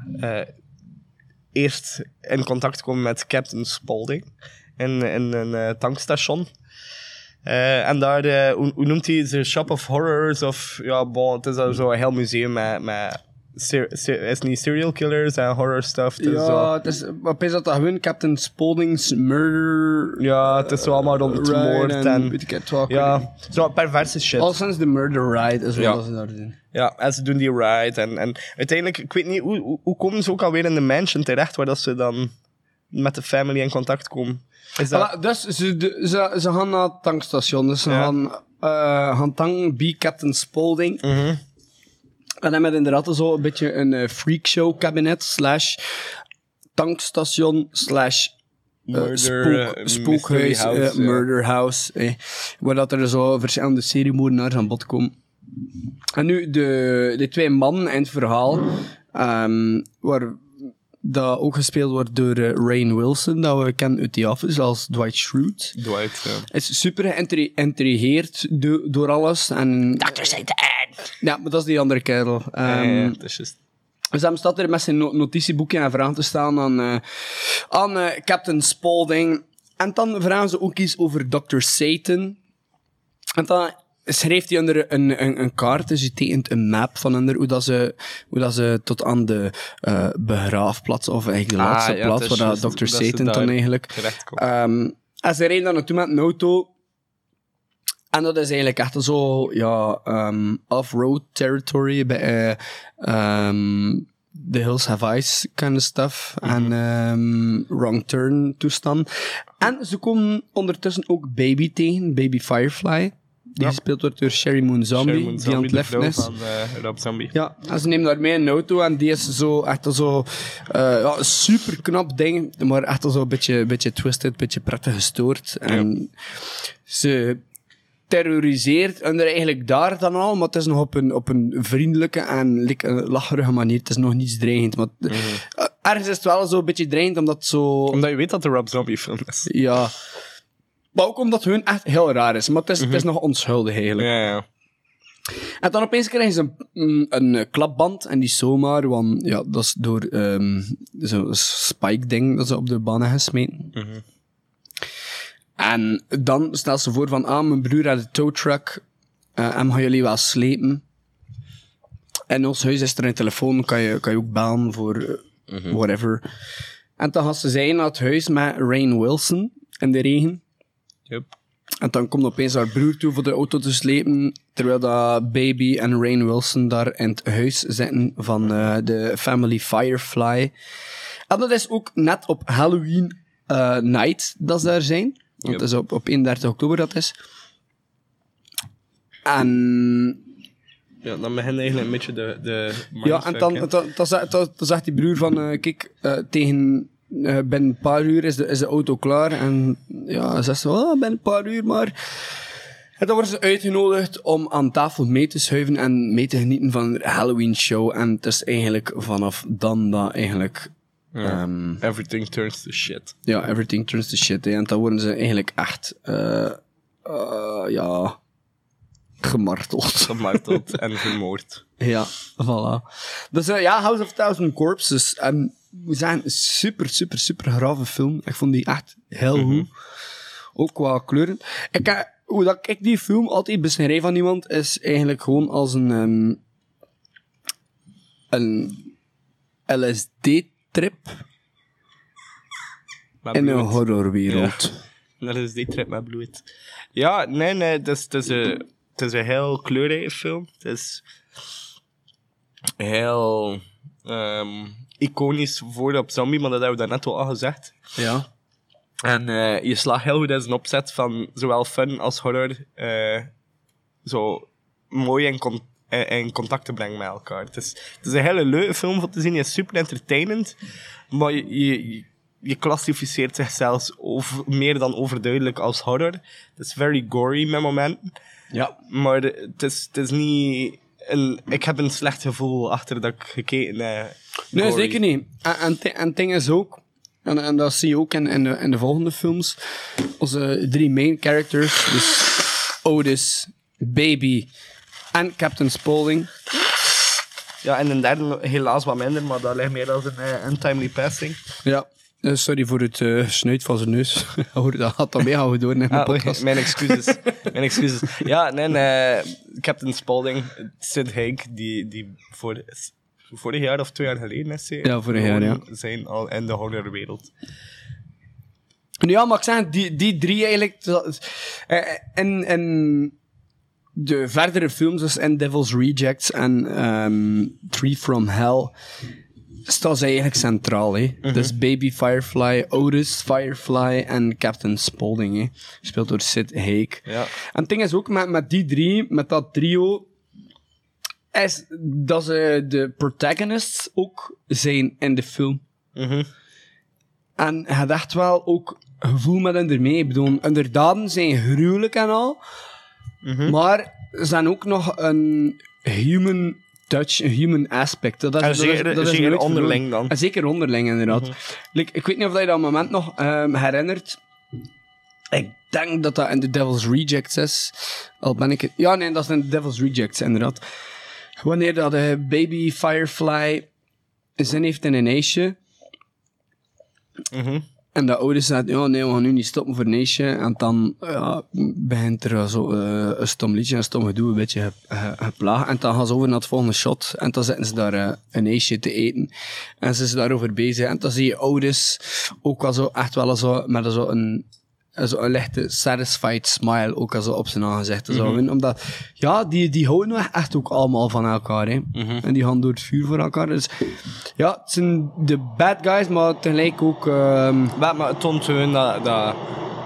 eerst in contact komen met Captain Spaulding in, in een tankstation. En daar, hoe, hoe noemt hij ze? Shop of Horrors? Of ja, bon, het is al zo'n heel museum met. met is niet serial killers en horror stuff? Het Ja, zo- het is, wat is dat dat gewoon? Captain Spaulding's Murder... ja, het is zo allemaal rond het moord en weet ik het ja, zo perverse shit. Al sinds de Murder Ride is wat ze daar doen. Ja, en ze doen die ride. En, en uiteindelijk, ik weet niet, hoe, hoe, hoe komen ze ook alweer in de mansion terecht, waar dat ze dan met de family in contact komen? Is dat... Dus ze, de- ze, ze gaan naar het tankstation. Dus ze Ja. gaan, eh, gaan tanken bij Captain Spaulding. Mhm. En dan met inderdaad zo een beetje een eh, freakshow kabinet slash tankstation slash eh, Murder, spook, eh, spookhuis, house, murder house. Eh, waar dat er zo verschillende seriemoordenaars aan bod komen. En nu, de, de twee mannen in het verhaal, ehm, waar dat ook gespeeld wordt door eh, Rain Wilson, dat we kennen uit The Office als Dwight Schrute. Dwight, ja. is super geïntrigeerd do- door alles. En, Dr. Satan! ja, maar dat is die andere kerel. Ja, Ehm, ja, ja, het is juist. dus hij staat er met zijn no- notitieboekje en vragen te staan aan, eh, aan eh, Captain Spaulding. En dan vragen ze ook iets over Dr. Satan. En dan schreef hij onder een, een, een kaart, dus hij tekent een map van onder hoe, dat ze, hoe dat ze tot aan de eh, begraafplaats, of eigenlijk de Ah, laatste ja, plaats, waar dat Dr. Satan dan eigenlijk... Ehm, en ze rijden daar naartoe met een auto. En dat is eigenlijk echt zo, ja, ehm, off-road territory bij eh, ehm, The Hills Have Ice kind of stuff. En ehm, wrong turn toestand. En ze komen ondertussen ook Baby tegen, Baby Firefly. Die gespeeld wordt door Sherry Moon Zombie, die aan Zombie, het vrouw is. van eh, Rob Zombie. Ja, en ze nemen daarmee een auto en die is zo echt zo eh ja, super knap ding, maar echt zo een beetje, beetje twisted, een beetje prettig gestoord. En ze terroriseert en er eigenlijk daar dan al, maar het is nog op een, op een vriendelijke en een lacherige manier. Het is nog niets dreigend, maar eh, ergens is het wel zo een beetje dreigend, omdat zo... Omdat je weet dat het een Rob Zombie film is. Ja. Maar ook omdat hun echt heel raar is, maar het is, het is nog onschuldig eigenlijk. Ja, ja. En dan opeens krijgen ze een, een, een eh, klapband en die zomaar, want ja, dat is door ehm zo'n spike-ding dat ze op de banen gesmeten. En dan stelt ze voor van, ah, mijn broer had een towtruck, eh en gaan jullie wel slepen. En ons huis is er een telefoon, kan je, kan je ook bellen voor eh, whatever. En dan gaan ze zijn naar het huis met Rain Wilson in de regen. Yep. En dan komt opeens haar broer toe voor de auto te slepen, terwijl dat Baby en Rain Wilson daar in het huis zitten van eh, de family Firefly. En dat is ook net op Halloween eh, night dat ze daar zijn. Want het is op, op 31 oktober dat is. En Ja, dan begint eigenlijk een beetje de, de ja, en dan, dan, dan, zegt- dan, dan zegt die broer van, eh, kijk, tegen binnen een paar uur is de, is de auto klaar. En ja, ze, oh, binnen een paar uur maar. En dan worden ze uitgenodigd om aan tafel mee te schuiven en mee te genieten van een Halloween show. En het is eigenlijk vanaf dan dat eigenlijk... ehm. Everything turns to shit. ja, everything turns to shit. hè. En dan worden ze eigenlijk echt, eh, eh, ja, gemarteld. Gemarteld en vermoord. Ja, voilà. Dus eh, ja, House of Thousand Corpses. En we zijn een super, super, super grave film. Ik vond die echt heel goed. Ook qua kleuren. Ik, eh, hoe dat ik die film altijd beschrijf van iemand, is eigenlijk gewoon als een, ehm, een LSD-trip in een horrorwereld. Dat is die trip met bloed. Ja, nee, nee, het is, het is, eh, het is een heel kleurrijke film. Het is heel ehm, iconisch voor op zombie, maar dat hebben we daarnet al gezegd. Ja. En eh, je slaagt heel goed in zijn opzet van zowel fun als horror eh, zo mooi in, con- in, in contact te brengen met elkaar. Het is, het is een hele leuke film om te zien. Je is super entertainend, maar je, je, je klassificeert zichzelf over, meer dan overduidelijk als horror. Het is very gory met momenten. Ja. Maar het is, het is niet... Een, ik heb een slecht gevoel achter dat ik gekeken heb. Nee, Gory. zeker niet. En, en, het ding is ook, en, en dat zie je ook in, in, de, in de volgende films, onze drie main characters, dus Otis, Baby en Captain Spaulding. Ja, en een derde helaas wat minder, maar dat ligt meer als een uh, untimely passing. Ja. Eh, sorry voor het eh snuit van zijn neus. Dat had dan mee houden door in mijn Ah, podcast. mijn excuses. mijn excuses. Ja, nee, nee, Captain Spaulding, Sid Haig, die, die voor, vorig jaar of twee jaar geleden is hij Ja, vorig jaar, ja. zijn al in de horrorwereld. Ja, maar ik zeg, die, die drie eigenlijk... dat- eh, En, en de verdere films, dus in Devil's Rejects en ehm Tree from Hell, staan ze eigenlijk centraal. Hè. Dus Baby Firefly, Otis Firefly en Captain Spaulding. Hè. Gespeeld door Sid Haig. Ja. En het ding is ook met, met die drie, met dat trio, is dat ze de protagonists ook zijn in de film. Mhm. En je echt wel ook gevoel met hen ermee. Ik bedoel, daden zijn gruwelijk en al. Maar ze zijn ook nog een human touch, human aspect. Dat is, En dat is- zeker- dat is zeker nooit onderling verloren. dan. En zeker onderling, inderdaad. Like, ik weet niet of je dat moment nog ehm, herinnert. Ik denk dat dat in The Devil's Rejects is. Al ben ik het... Ja, nee, dat is in The Devil's Rejects, inderdaad. Wanneer dat eh, Baby Firefly zin heeft in een ijsje. Mhm. En de ouders zeiden, ja, nee, we gaan nu niet stoppen voor een ijsje. En dan ja, begint er zo eh, een stom liedje, een stom gedoe, een beetje ge- ge- geplaagd. En dan gaan ze over naar het volgende shot. En dan zitten ze daar eh, een ijsje te eten. En ze zijn daarover bezig. En dan zie je ouders ook wel zo, echt wel zo, met zo een, een lichte satisfied smile ook al zo op zijn aangezicht. Zo. Omdat, ja, die, die houden nou echt ook allemaal van elkaar. Hè. En die gaan door het vuur voor elkaar. Dus ja, het zijn de bad guys, maar tegelijk ook... ehm, Maar, maar het toont gewoon dat... dat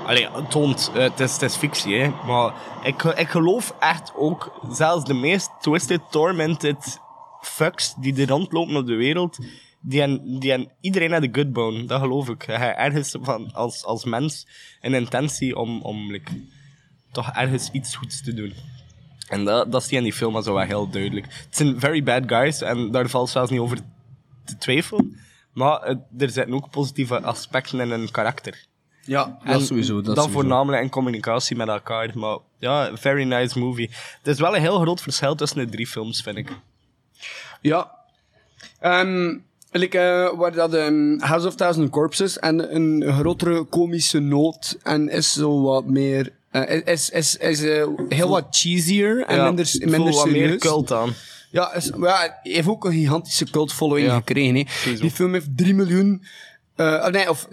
Allee, het toont, eh, het, is, het is fictie, hè. Maar ik, ik geloof echt ook, zelfs de meest twisted, tormented fucks die er rondlopen op de wereld, die en, die en iedereen heeft een good bone, dat geloof ik. Hebt ergens van, als, als mens een intentie om, om like, toch ergens iets goeds te doen. En dat, dat zie je in die film al zo wel heel duidelijk. Het zijn very bad guys en daar valt zelfs niet over te twijfelen. Maar er zitten ook positieve aspecten in hun karakter. Ja, En dat sowieso. Dat dan sowieso. voornamelijk in communicatie met elkaar. Maar ja, very nice movie. Het is wel een heel groot verschil tussen de drie films, vind ik. Ja. Ehm like, eh, waar dat ehm, House of Thousand Corpses en een grotere komische noot en is zo wat meer... eh, is is, is eh, heel wat cheesier en Ja, minder, minder wat serieus. meer cult aan. Ja, is, ja, hij heeft ook een gigantische cult following Ja, gekregen. Hè. sowieso. Die film heeft 3 miljoen... eh, oh, nee, of...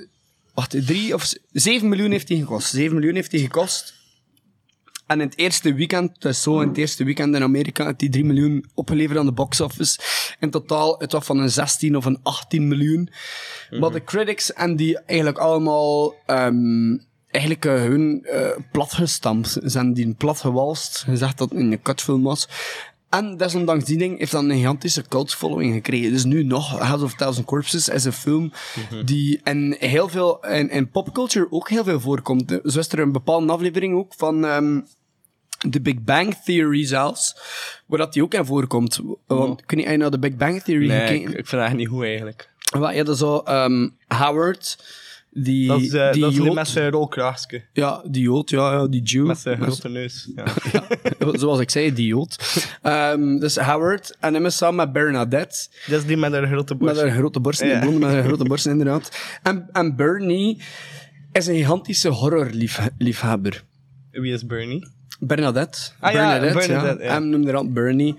Wacht, 3 of 7 miljoen heeft hij gekost. 7 miljoen heeft hij gekost. En in het eerste weekend, het is zo, in het eerste weekend in Amerika, heeft hij 3 miljoen opgeleverd aan de box office. In totaal, het was van een 16 of een 18 miljoen. Maar de critics en die eigenlijk allemaal, ehm, eigenlijk eh, hun eh, platgestampt. Ze zijn die platgewalst, gezegd dat het een kutfilm was. En desondanks die ding heeft dan een gigantische cult following gekregen. Dus nu nog, House of Thousand Corpses is een film die in heel veel, in, in popculture ook heel veel voorkomt. Zo is er een bepaalde aflevering ook van, ehm, de Big Bang Theory zelfs, waar dat die ook in voorkomt. Want niet, heb je naar de Big Bang Theory Nee, ik, gekeken? ik vind dat echt niet goed eigenlijk. Je had zo ehm, Howard, die, Dat is, eh, die dat is die met zijn rolkraagje. Ja, die Jood, ja, ja die Jew. Met zijn grote neus. Ja. Zoals ik zei, die Jood. Ehm, dus Howard, en hem is samen met Bernadette. Dat is die met een grote borst. Met een grote borst, Ja. een blonde met een grote borst, inderdaad. En, en Bernie is een gigantische horrorliefhebber. Wie is Bernie? Bernadette. Ah ja, Bernadette, Bernadette, ja. Hem noemde dat Bernie.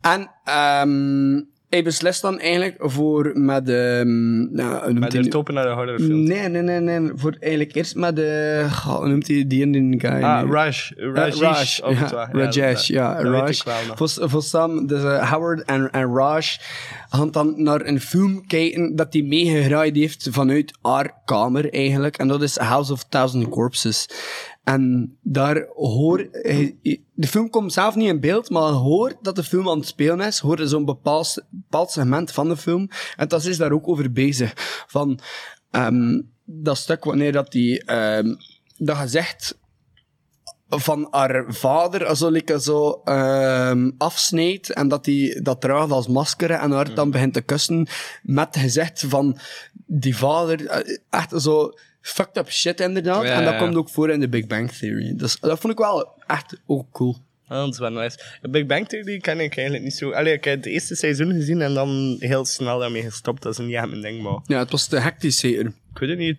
En ehm hij beslist dan eigenlijk voor met... ehm nou, hoe noemt Met de nu? topen naar de horrorfilm. Nee, nee, nee, nee. Voor eigenlijk eerst met de... hoe noemt hij die Indian guy? Ah? Raj. Eh, Rajesh. Raj, of het ja. Rajesh, ja, weet Raj. voor Sam, dus eh, Howard en, en Raj gaan dan naar een film kijken dat hij meegegraaid heeft vanuit haar kamer eigenlijk. En dat is House of Thousand Corpses. En daar hoor... hij- De film komt zelf niet in beeld, maar hoort dat de film aan het spelen is. Hoor zo'n bepaald, bepaald segment van de film. En dat is daar ook over bezig. Van... ehm, dat stuk wanneer dat die... ehm, dat gezegd van haar vader zo, like, zo ehm, afsnijdt en dat hij dat draagt als masker en haar dan begint te kussen met gezegd van die vader, eh, echt zo fucked up shit inderdaad. Ja, en dat ja. komt ook voor in de Big Bang Theory. Dus dat vond ik wel echt ook cool. Ah, dat is wel nice. De Big Bang Theory ken ik eigenlijk niet zo... Allee, ik heb het eerste seizoen gezien en dan heel snel daarmee gestopt. Dat is niet echt mijn ding, maar... Ja, het was te hectisch zeker. Ik weet het niet.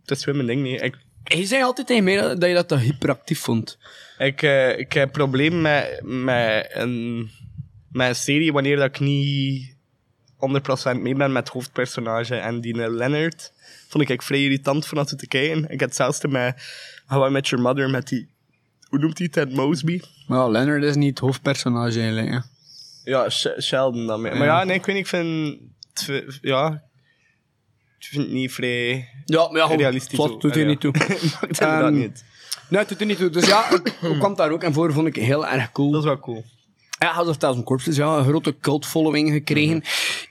Het is weer mijn ding niet. Ik, Hij zei altijd tegen mij dat, dat je dat te hyperactief vond. ik, eh, ik heb een probleem met, met, een, met een serie wanneer dat ik niet 100% mee ben met het hoofdpersonage. En die Leonard vond ik vrij irritant van dat te kijken. Ik heb hetzelfde met How I Met Your Mother met die... Hoe noemt hij Ted Mosby? Ja, Leonard is niet het hoofdpersonage eigenlijk. Hè. Ja, Sh- Sheldon dan. mee. Maar ja, nee, ik weet niet, ik vind... Ja... Ik vind het niet vrij Ja, maar ja, goed, realistisch. dat doet hij Ja. niet toe. Maakt inderdaad Ehm, niet. Nee, het doet er niet toe. Dus ja, ik ik kwam daar ook en voor vond ik heel erg cool. Dat is wel cool. Ja, House of Thousand Corpses, ja, een grote cult following gekregen.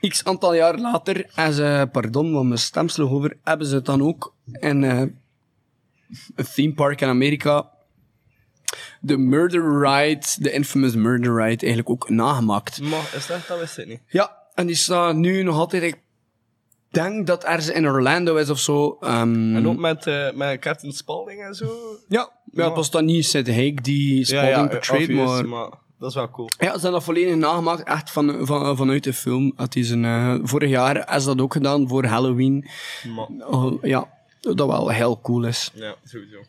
X aantal jaar later, en ze, pardon, want mijn stem sloeg over, hebben ze het dan ook in eh, een theme park in Amerika, de Murder Ride, de infamous Murder Ride, eigenlijk ook nagemaakt. Maar is dat, dat wist ik niet. Ja, en die staat nu nog altijd, ik denk dat ergens in Orlando is of zo. ehm, En ook met, eh, met Captain Spaulding en zo. ja, ja, het was dan niet Sid Haig die Spalding portrayed, obvious, maar... dat is wel cool. Ja, ze hebben dat volledig nagemaakt, echt van, van, vanuit de film. Het is een, eh, vorig jaar is dat ook gedaan, voor Halloween. Oh, ja, dat wel heel cool is. ja, sowieso.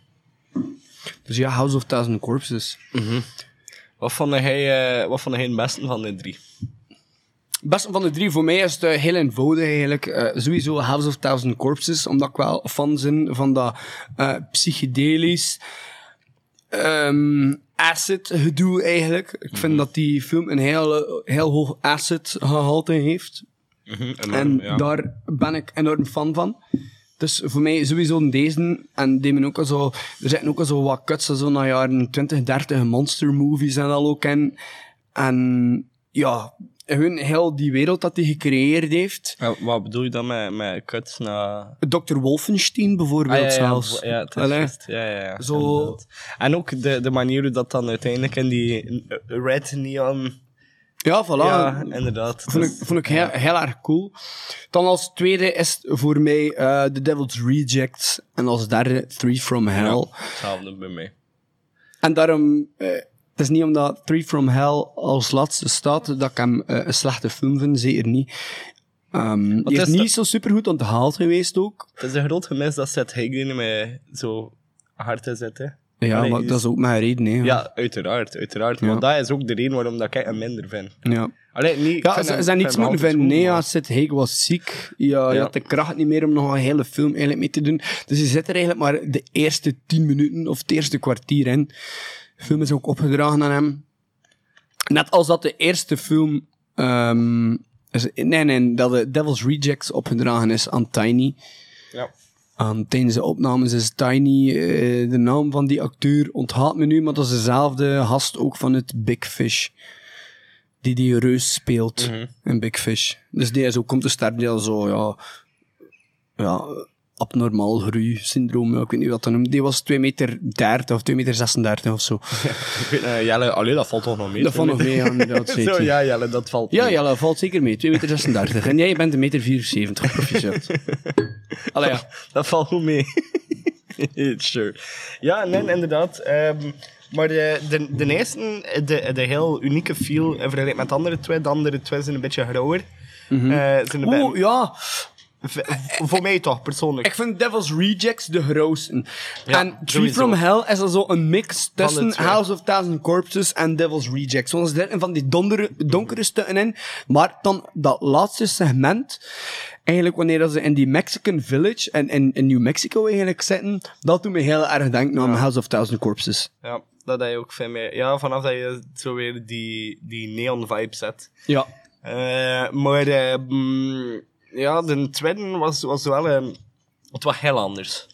Dus ja, House of Thousand Corpses. Wat vond hij, eh, wat vond het beste van de drie? Beste van de drie, voor mij is het eh, heel eenvoudig eigenlijk. Sowieso House of Thousand Corpses, omdat ik wel fan ben van dat psychedelisch ehm, acid gedoe eigenlijk. Ik vind dat die film een heel, heel hoog acid gehalte heeft. En daar ben ik enorm fan van. Dus voor mij sowieso deze. En die men ook al zo, er zitten ook al zo wat cuts, zo naar jaren 20, 30 monster movies en al ook in. En ja, hun heel die wereld dat hij gecreëerd heeft. Ja, wat bedoel je dan met, met cuts naar... Dr. Wolfenstein bijvoorbeeld Ah, ja, ja, zelfs. Ja, het is. Ja. Zo- inderdaad. En ook de, de manier hoe dat dan uiteindelijk in die red neon... Ja, voilà. Ja, inderdaad. Vond ik, vond ik heel, heel erg cool. Dan als tweede is voor mij eh The Devil's Rejects. En als derde Three From Hell. Hetzelfde bij mij. En daarom, eh, het is niet omdat Three From Hell als laatste staat, dat ik hem eh, een slechte film vind, zeker niet. Ehm die is, is niet dat- zo supergoed onthaald geweest ook. Het is een groot gemis dat Seth Hagen mij zo hard te zetten. Ja, Allee, maar is- dat is ook mijn reden, hè. Ja, uiteraard, uiteraard. Ja. Maar dat is ook de reden waarom dat ik hem minder vind. ja. Allee, niet, ik Ja, ze zijn niets moeten vinden. goed, Nee, ja, Haig was ziek. Ja, je Ja. had de kracht niet meer om nog een hele film eigenlijk mee te doen. Dus je zit er eigenlijk maar de eerste tien minuten of het eerste kwartier in. Film is ook opgedragen aan hem. Net als dat de eerste film... ehm, is, nee, nee, dat de Devil's Rejects opgedragen is aan Tiny. Ja. Aan, tijdens de opnames is Tiny, eh, de naam van die acteur onthaalt me nu, maar dat is dezelfde gast ook van het Big Fish. Die die reus speelt in Big Fish. Dus die is ook, komt te sterren, die al zo, ja, ja, abnormaal groei-syndroom, ja, ik weet niet wat dat noemt. Die was 2 meter 30 of 2 meter 36 of zo. Ik weet, eh, Jelle, allee, dat valt toch nog mee? Dat valt nog mee, ja, inderdaad, zeker. Zo, ja, Jelle, dat valt Ja, mee. ja, dat valt zeker mee. 2 meter 36. En jij bent een meter 74, proficiat. Allee, ja. Dat valt goed mee. sure. Ja, nee, inderdaad. ehm, maar de, de, de eerste, de, de heel unieke feel, in vergelijking met de andere twee, de andere twee zijn een beetje grauwer. Eh, zijn een Oeh, beetje- ja. Voor mij toch, persoonlijk. Ik vind Devil's Rejects de grootste. Ja, en Tree from Hell is al zo een mix tussen. House of Thousand Corpses en Devil's Rejects. Want er zitten van die dondere, donkere stukken in. Maar dan dat laatste segment, eigenlijk wanneer dat ze in die Mexican Village en in, in New Mexico eigenlijk zitten, dat doet me heel erg denken aan House of Thousand Corpses. Ja, dat heb je ook van mij. Ja, vanaf dat je zo weer die, die neon vibe zet. Ja. Eh, maar eh, mm, ja, de tweede was, was wel een... Het was heel anders.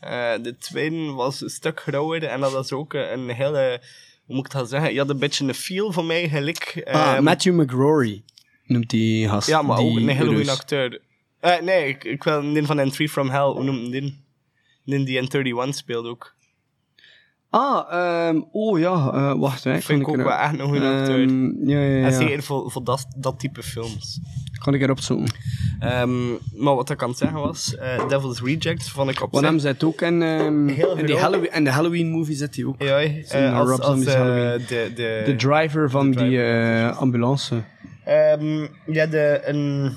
Eh, de tweede was een stuk grauwer en dat was ook een hele... Hoe moet ik dat zeggen? Je had een beetje een feel voor mij, gelijk... Ah, ehm, Matthew McRory noemt die gast. Ja, maar die ook een hele goede Rus. acteur. Eh, nee, ik, ik wil een van Entry from Hell, hoe noemt die? Die die in 31 speelt ook. Ah, ehm, oh ja, eh, wacht. Hè, Vind ik ook wel echt een goede acteur. Ehm, Ja, ja, ja. En zeker voor, voor dat, dat type films. Kan ik erop zoeken. Maar wat ik aan het zeggen was, eh, Devil's Rejects vond ik op Want hem zit ook in, ehm, in, die. Halloween, in de Halloween movie zit hij ook. Ja, eh, als, eh, de, de, De driver van de die driver. ambulance. Ehm, ja, de, een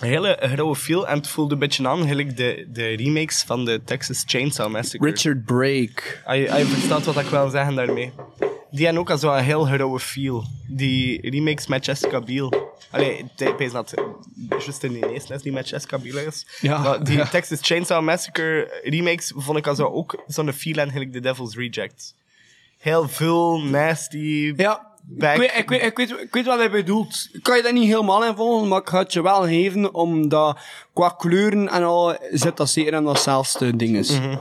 hele grauwe feel en het voelde een beetje aan, gelijk de, de remakes van de Texas Chainsaw Massacre. Richard Brake. Je verstaat wat ik wil zeggen daarmee. Die hebben ook al zo'n heel grauwe feel. Die remakes met Jessica Biel. Allee, ik dat het juist in die met Jessica Biel is. Ja, Maar die ja. Texas Chainsaw Massacre remakes vond ik al zo ook zo'n feel en gelijk The Devil's Rejects. Heel veel nasty. Ja, back. ik weet, ik, weet, ik, weet, ik weet wat hij bedoelt. Ik kan je dat niet helemaal in volgen, maar ik ga het je wel geven, omdat qua kleuren en al zit dat zeker in datzelfde ding is. Mhm.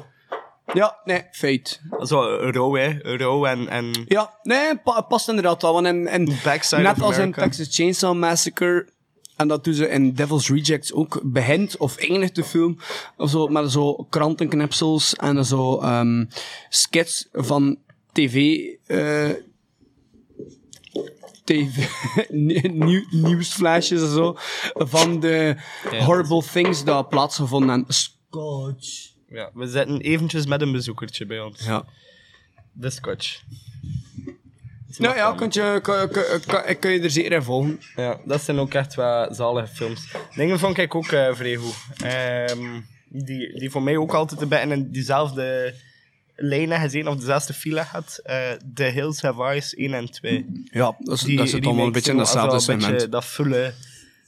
Ja, nee, feit. Zo rauw, hè. Rauw en... en Ja, nee, pa- past inderdaad wel. Want in, in, Backside net of als in. Texas Chainsaw Massacre, en dat doen ze in Devil's Rejects ook, begint of eindigt de film of zo, met zo krantenknipsels en zo ehm skits van tv... eh TV, nieuw, nieuwsflashes en zo, van de horrible things dat plaatsgevonden hebben. Scotch. Ja, we zitten eventjes met een bezoekertje bij ons. Ja. De Scotch. Nou ja, kun je, kun, kun, kun, kun je er zeker in volgen. Ja, dat zijn ook echt wel zalige films. Dingen vond ik ook eh vrij goed. Ehm, die, die voor mij ook altijd een beetje in diezelfde lijnen gezien, of dezelfde file had. eh The Hills Have Eyes 1 en 2. Ja, dat, is, Die dat zit allemaal een beetje in datzelfde segment. Dat volle...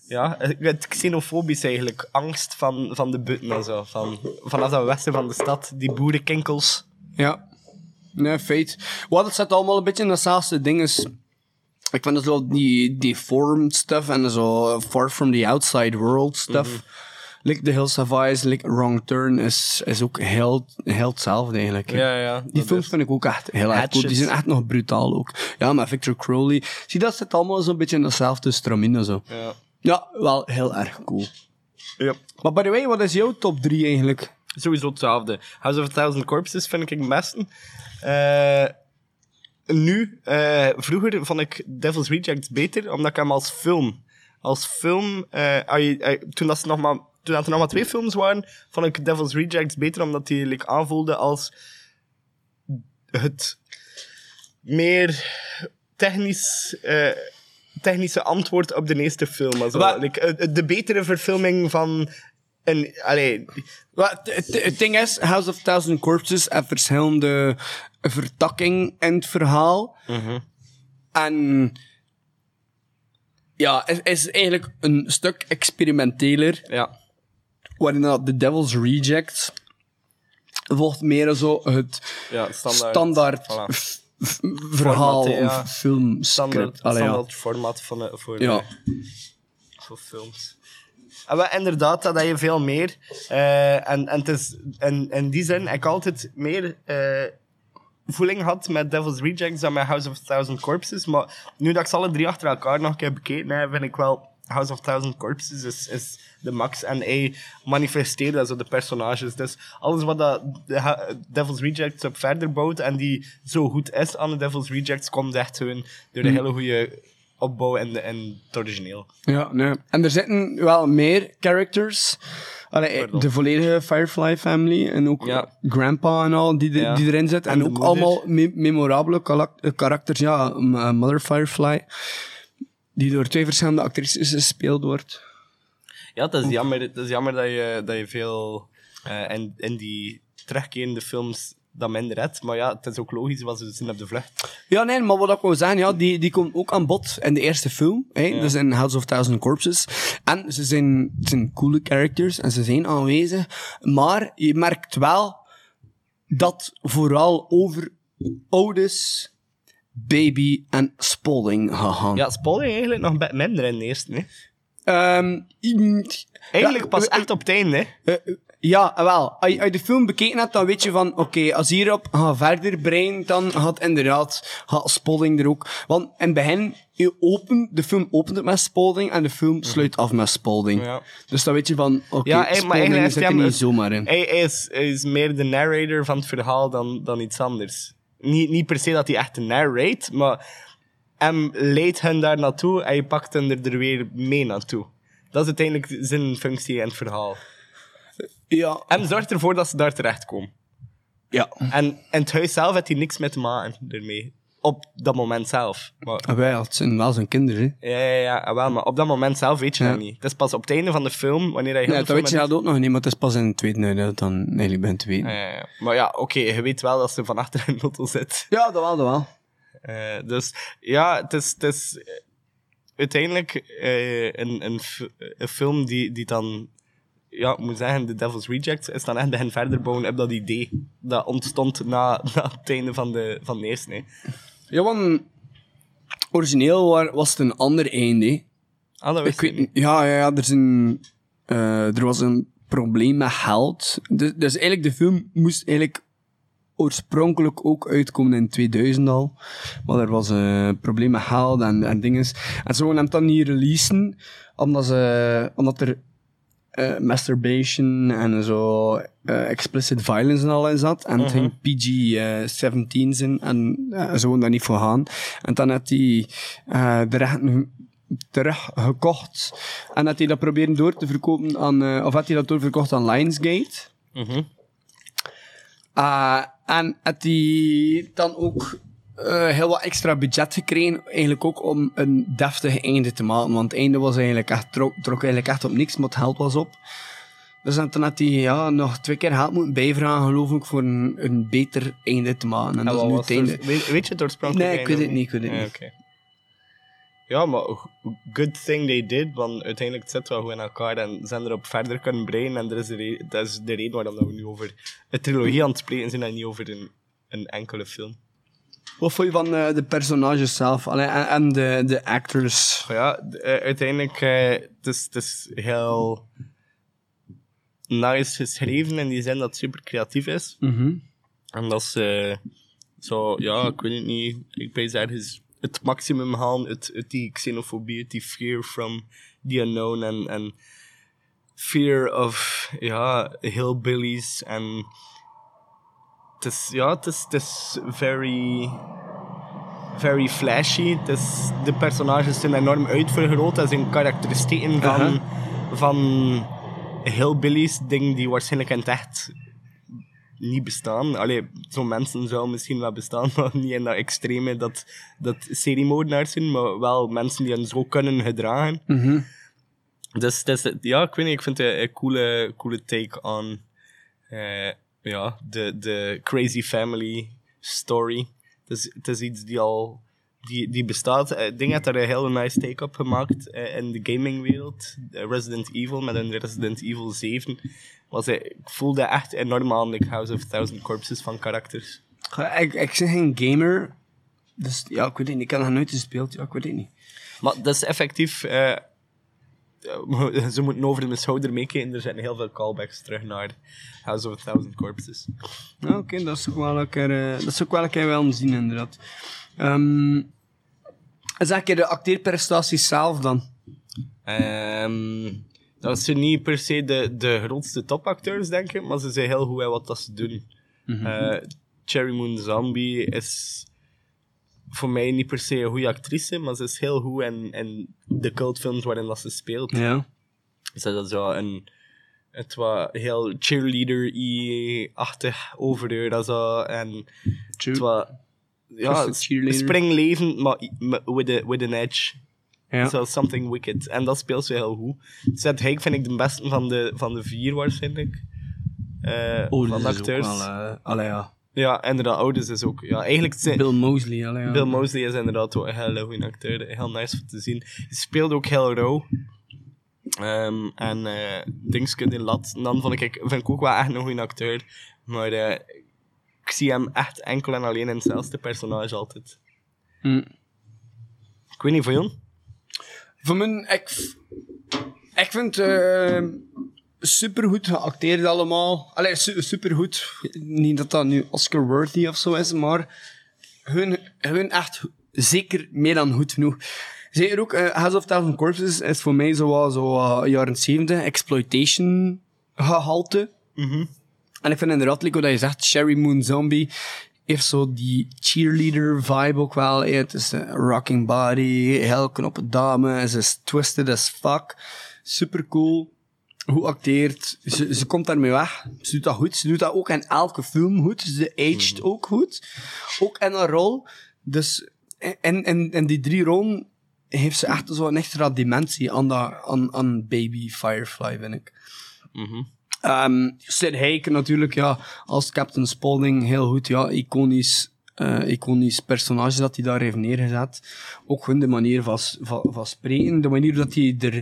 Ja, het xenofobisch eigenlijk. Angst van, van de butten en zo. Van, vanaf dat westen van de stad, die boerenkinkels. Ja. Nee, feit. Wat het zit allemaal een beetje in datzelfde ding is... Ik vind het zo die deformed stuff en zo far from the outside world stuff. Mhm. Like The Hills of Ice, like Wrong Turn is, is ook heel, heel hetzelfde eigenlijk. Ja, ja. Die films is- vind ik ook echt heel erg cool. Die zijn echt nog brutaal ook. Ja, maar Victor Crowley... Zie, dat zit allemaal zo'n beetje in datzelfde stramine zo. Ja. Ja, wel heel erg cool. Ja. Maar by the way, wat is jouw top 3 eigenlijk? Sowieso hetzelfde. House of a Thousand Corpses vind ik het beste. Eh, nu, eh, vroeger vond ik Devil's Rejects beter, omdat ik hem als film... Als film... eh, als je- eh, toen, dat ze nog maar, toen dat er nog maar twee films waren, vond ik Devil's Rejects beter, omdat die like, aanvoelde als het meer technisch... eh, technische antwoord op de eerste film. Also, Maar- like, eh, de betere verfilming van... Allee, Wel, Het ding is, House of Thousand Corpses heeft verschillende vertakking in het verhaal. En ja, is, is eigenlijk een stuk experimenteler. ja. Waarin dat The Devil's Rejects volgt meer zo het Ja, standaard. standaard, Voilà. Verhaal ja. of filmscript. standaard, ja. standaard format van, eh, voor, Ja. eh, voor films. En wel, inderdaad, dat je veel meer. Eh, en, en, het is, en in die zin ik altijd meer voeling had met Devil's Rejects dan met House of Thousand Corpses. Maar nu dat ik ze alle drie achter elkaar nog een keer bekeken heb, vind ik wel House of Thousand Corpses is, is de max. En hij manifesteert dat zo de personages. Dus alles wat dat de Devil's Rejects op verder bouwt en die zo goed is aan de Devil's Rejects, komt echt gewoon door de hele goede opbouw en, en het origineel. Ja, nee. En er zitten wel meer characters. Allee, de volledige Firefly family en ook Ja. Grandpa en al die, Ja. die erin zit. En, ook moeder. allemaal me- memorabele eh, karakters. Ja, eh, Mother Firefly, die door twee verschillende actrices gespeeld wordt. Ja, het is jammer, het is jammer dat, je, dat je veel eh, in, in die terugkerende films dat minder hebt. Maar ja, het is ook logisch, want ze zijn op de vlucht. Ja, nee, maar wat ik wil zeggen, ja, die, die komt ook aan bod in de eerste film. Hè? Ja. Dus in House of Thousand Corpses. En ze zijn, het zijn coole characters en ze zijn aanwezig. Maar je merkt wel dat vooral over ouders, baby en Spalding gaat gaan. Ja, Spalding eigenlijk nog een beetje minder in de eerste. Hè? Ehm, Eigenlijk ja, pas eh, echt op het einde. eh, Hè? eh, ja, wel. Als je, de film bekeken hebt, dan weet je van, oké, als hierop gaan verder brein, dan gaat inderdaad, gaat Spalding er ook. Want in het begin, je opent, de film opent het met Spalding en de film sluit af met Spalding. Ja. Dus dan weet je van, oké, Ja, hey, maar Spalding eigenlijk is zit er niet zomaar in. Hij, hij is, hij is meer de narrator van het verhaal dan, dan iets anders. Niet, niet per se dat hij echt een narrate, maar hem leidt hen daar naartoe en je pakt hen er, er weer mee naartoe. Dat is uiteindelijk zijn functie in het verhaal. Ja, Hem zorgt ervoor dat ze daar terechtkomen. ja. En in het huis zelf heeft hij niks mee te maken ermee. Op dat moment zelf. Maar, Ah, wel, het zijn wel zijn kinderen, hè. ja, ja, ja, ah, wel, maar op dat moment zelf weet je Ja. dat niet. Het is pas op het einde van de film, wanneer Nee, de dat weet je dat ook nog niet, maar het is pas in de tweede dat je dat dan eigenlijk bent te weten. Ja, ja, ja. Maar ja, oké, je weet wel dat ze van achter in de auto zit. Ja, dat wel, dat wel. Eh, dus ja, het is, het is eh, uiteindelijk eh, een, een, een film die, die dan, ja, ik moet zeggen, The Devil's Rejects is dan echt begin verder bouwen op dat idee dat ontstond na, na het einde van de, van de eerste. hè. Ja, want origineel wa- was het een ander einde. Ah, Ik weet niet. Ja, ja, ja, er, een, eh, er was een probleem met geld. Dus, dus eigenlijk, de film moest eigenlijk oorspronkelijk ook uitkomen in 2000 al. Maar er was een probleem met geld en, en dingen. En ze wilden hem dan niet releasen, omdat, ze, omdat er eh, masturbation en zo eh, explicit violence en al in zat. En het ging PG-17 zijn en eh, ze wilden daar niet voor gaan. En dan had hij eh, de rechten teruggekocht en had hij dat proberen door te verkopen aan, eh, of had hij dat doorverkocht aan Lionsgate. Mhm. Uh, en had hij dan ook eh, heel wat extra budget gekregen, eigenlijk ook om een deftig einde te maken. Want het einde was eigenlijk echt, trok, trok eigenlijk echt op niks, maar het geld was op. Dus toen had hij ja, nog twee keer geld moeten bijvragen, geloof ik, voor een, een beter einde te maken. En, En dat is nu het einde. weet, weet je het oorspronkelijk Nee, ik weet het niet, ik weet het Ja, niet. oké. Ja, maar good thing they did, want uiteindelijk zit het wel goed in elkaar en zijn erop verder kunnen breien. En dat is, de re- dat is de reden waarom we nu over een trilogie aan het spreken zijn en niet over een, een enkele film. Wat vond je van eh, de personages zelf Allee, en, en de, de actors? Ja, eh, uiteindelijk eh, het is het is heel nice geschreven in die zin dat het super creatief is. Mhm. En dat ze zo, ja, ik weet het niet, ik weet ergens het maximum halen uit, uit die xenofobie, uit die fear from the unknown en, en fear of, ja, hillbillies en het is, ja, het is, het is very, very flashy. Het is, de personages zijn enorm uitvergroot. Dat zijn karakteristieken van, Aha. van hillbillies, dingen die waarschijnlijk in het echt niet bestaan. Allee, zo'n mensen zouden misschien wel bestaan, maar niet in dat extreme dat, dat seriemoordenaars zijn, maar wel mensen die hen zo kunnen gedragen. Mhm. Dus is, ja, ik weet niet, ik vind het een, een coole, coole take on eh, ja, de, de crazy family story. Het is, het is iets die al die, die bestaat. Eh, Ik denk dat er een hele nice take op gemaakt eh, in de gamingwereld. Eh, Resident Evil met een Resident Evil 7. Was, eh, ik voelde echt enorm aan de House of Thousand Corpses van karakters. Ik, ik ben geen gamer, dus ja, ik weet het niet. Ik heb nog nooit gespeeld, ja, ik weet het niet. Maar dat is effectief. eh, eh, ze moeten over de schouder meekijken. Er zijn heel veel callbacks terug naar House of a Thousand Corpses. Oké, dat is ook wel een keer, eh, dat is ook wel een keer wel om te zien, inderdaad. Ehm zeg je de acteerprestaties zelf dan? Ehm, dat zijn niet per se de, de grootste topacteurs, denk ik, maar ze zijn heel goed in wat dat ze doen. Eh, Cherry Moon Zombie is voor mij niet per se een goede actrice, maar ze is heel goed in, in de cultfilms waarin dat ze speelt. Ja. Ze dat zo een het was heel cheerleader-achtig over haar zo en het was ja Twisted cheerleader. springleven maar with, a, with an edge Ja. Zoals Something Wicked. En dat speelt ze heel goed. Seth Haig vind ik de beste van de, van de vier, waarschijnlijk. Eh, Oh, van dat is acteurs. wel... eh, allee, ja. Ja, inderdaad. Ouders is ook... Ja, eigenlijk... zijn- Bill Mosley, allee, ja. Bill Mosley is inderdaad ook een hele goede acteur. Heel nice om te zien. Hij speelde ook heel rauw. Ehm, en eh Dingske de Lat. En dan vond ik, vind ik ook wel echt een goede acteur. Maar eh, ik zie hem echt enkel en alleen in hetzelfde personage altijd. Mm. Ik weet niet, voor jou? Voor mij, ik, ik vind het supergoed geacteerd allemaal. Allee, su supergoed. Niet dat dat nu Oscar-worthy of zo is, maar hun, hun echt zeker meer dan goed genoeg. Zeker ook, uh, House of Thousand Corpses is voor mij zo, zo wat jaren 70 exploitation gehalte. En ik vind inderdaad, like wat je zegt, Sherry Moon Zombie heeft zo die cheerleader vibe ook wel. eh, Het is een rocking body, heel knappe dame, ze is twisted as fuck. Super cool. Hoe acteert. Ze, ze komt daarmee weg. Ze doet dat goed. Ze doet dat ook in elke film goed. Ze aged ook goed. Ook in een rol. Dus in, in, in die drie rollen heeft ze echt zo'n extra dimensie aan, dat, aan, aan Baby Firefly, vind ik. Ehm Sid Haig natuurlijk, ja, als Captain Spaulding heel goed, ja, iconisch, eh, iconisch personage dat hij daar heeft neergezet. Ook gewoon de manier van, van, van spreken, de manier dat hij er,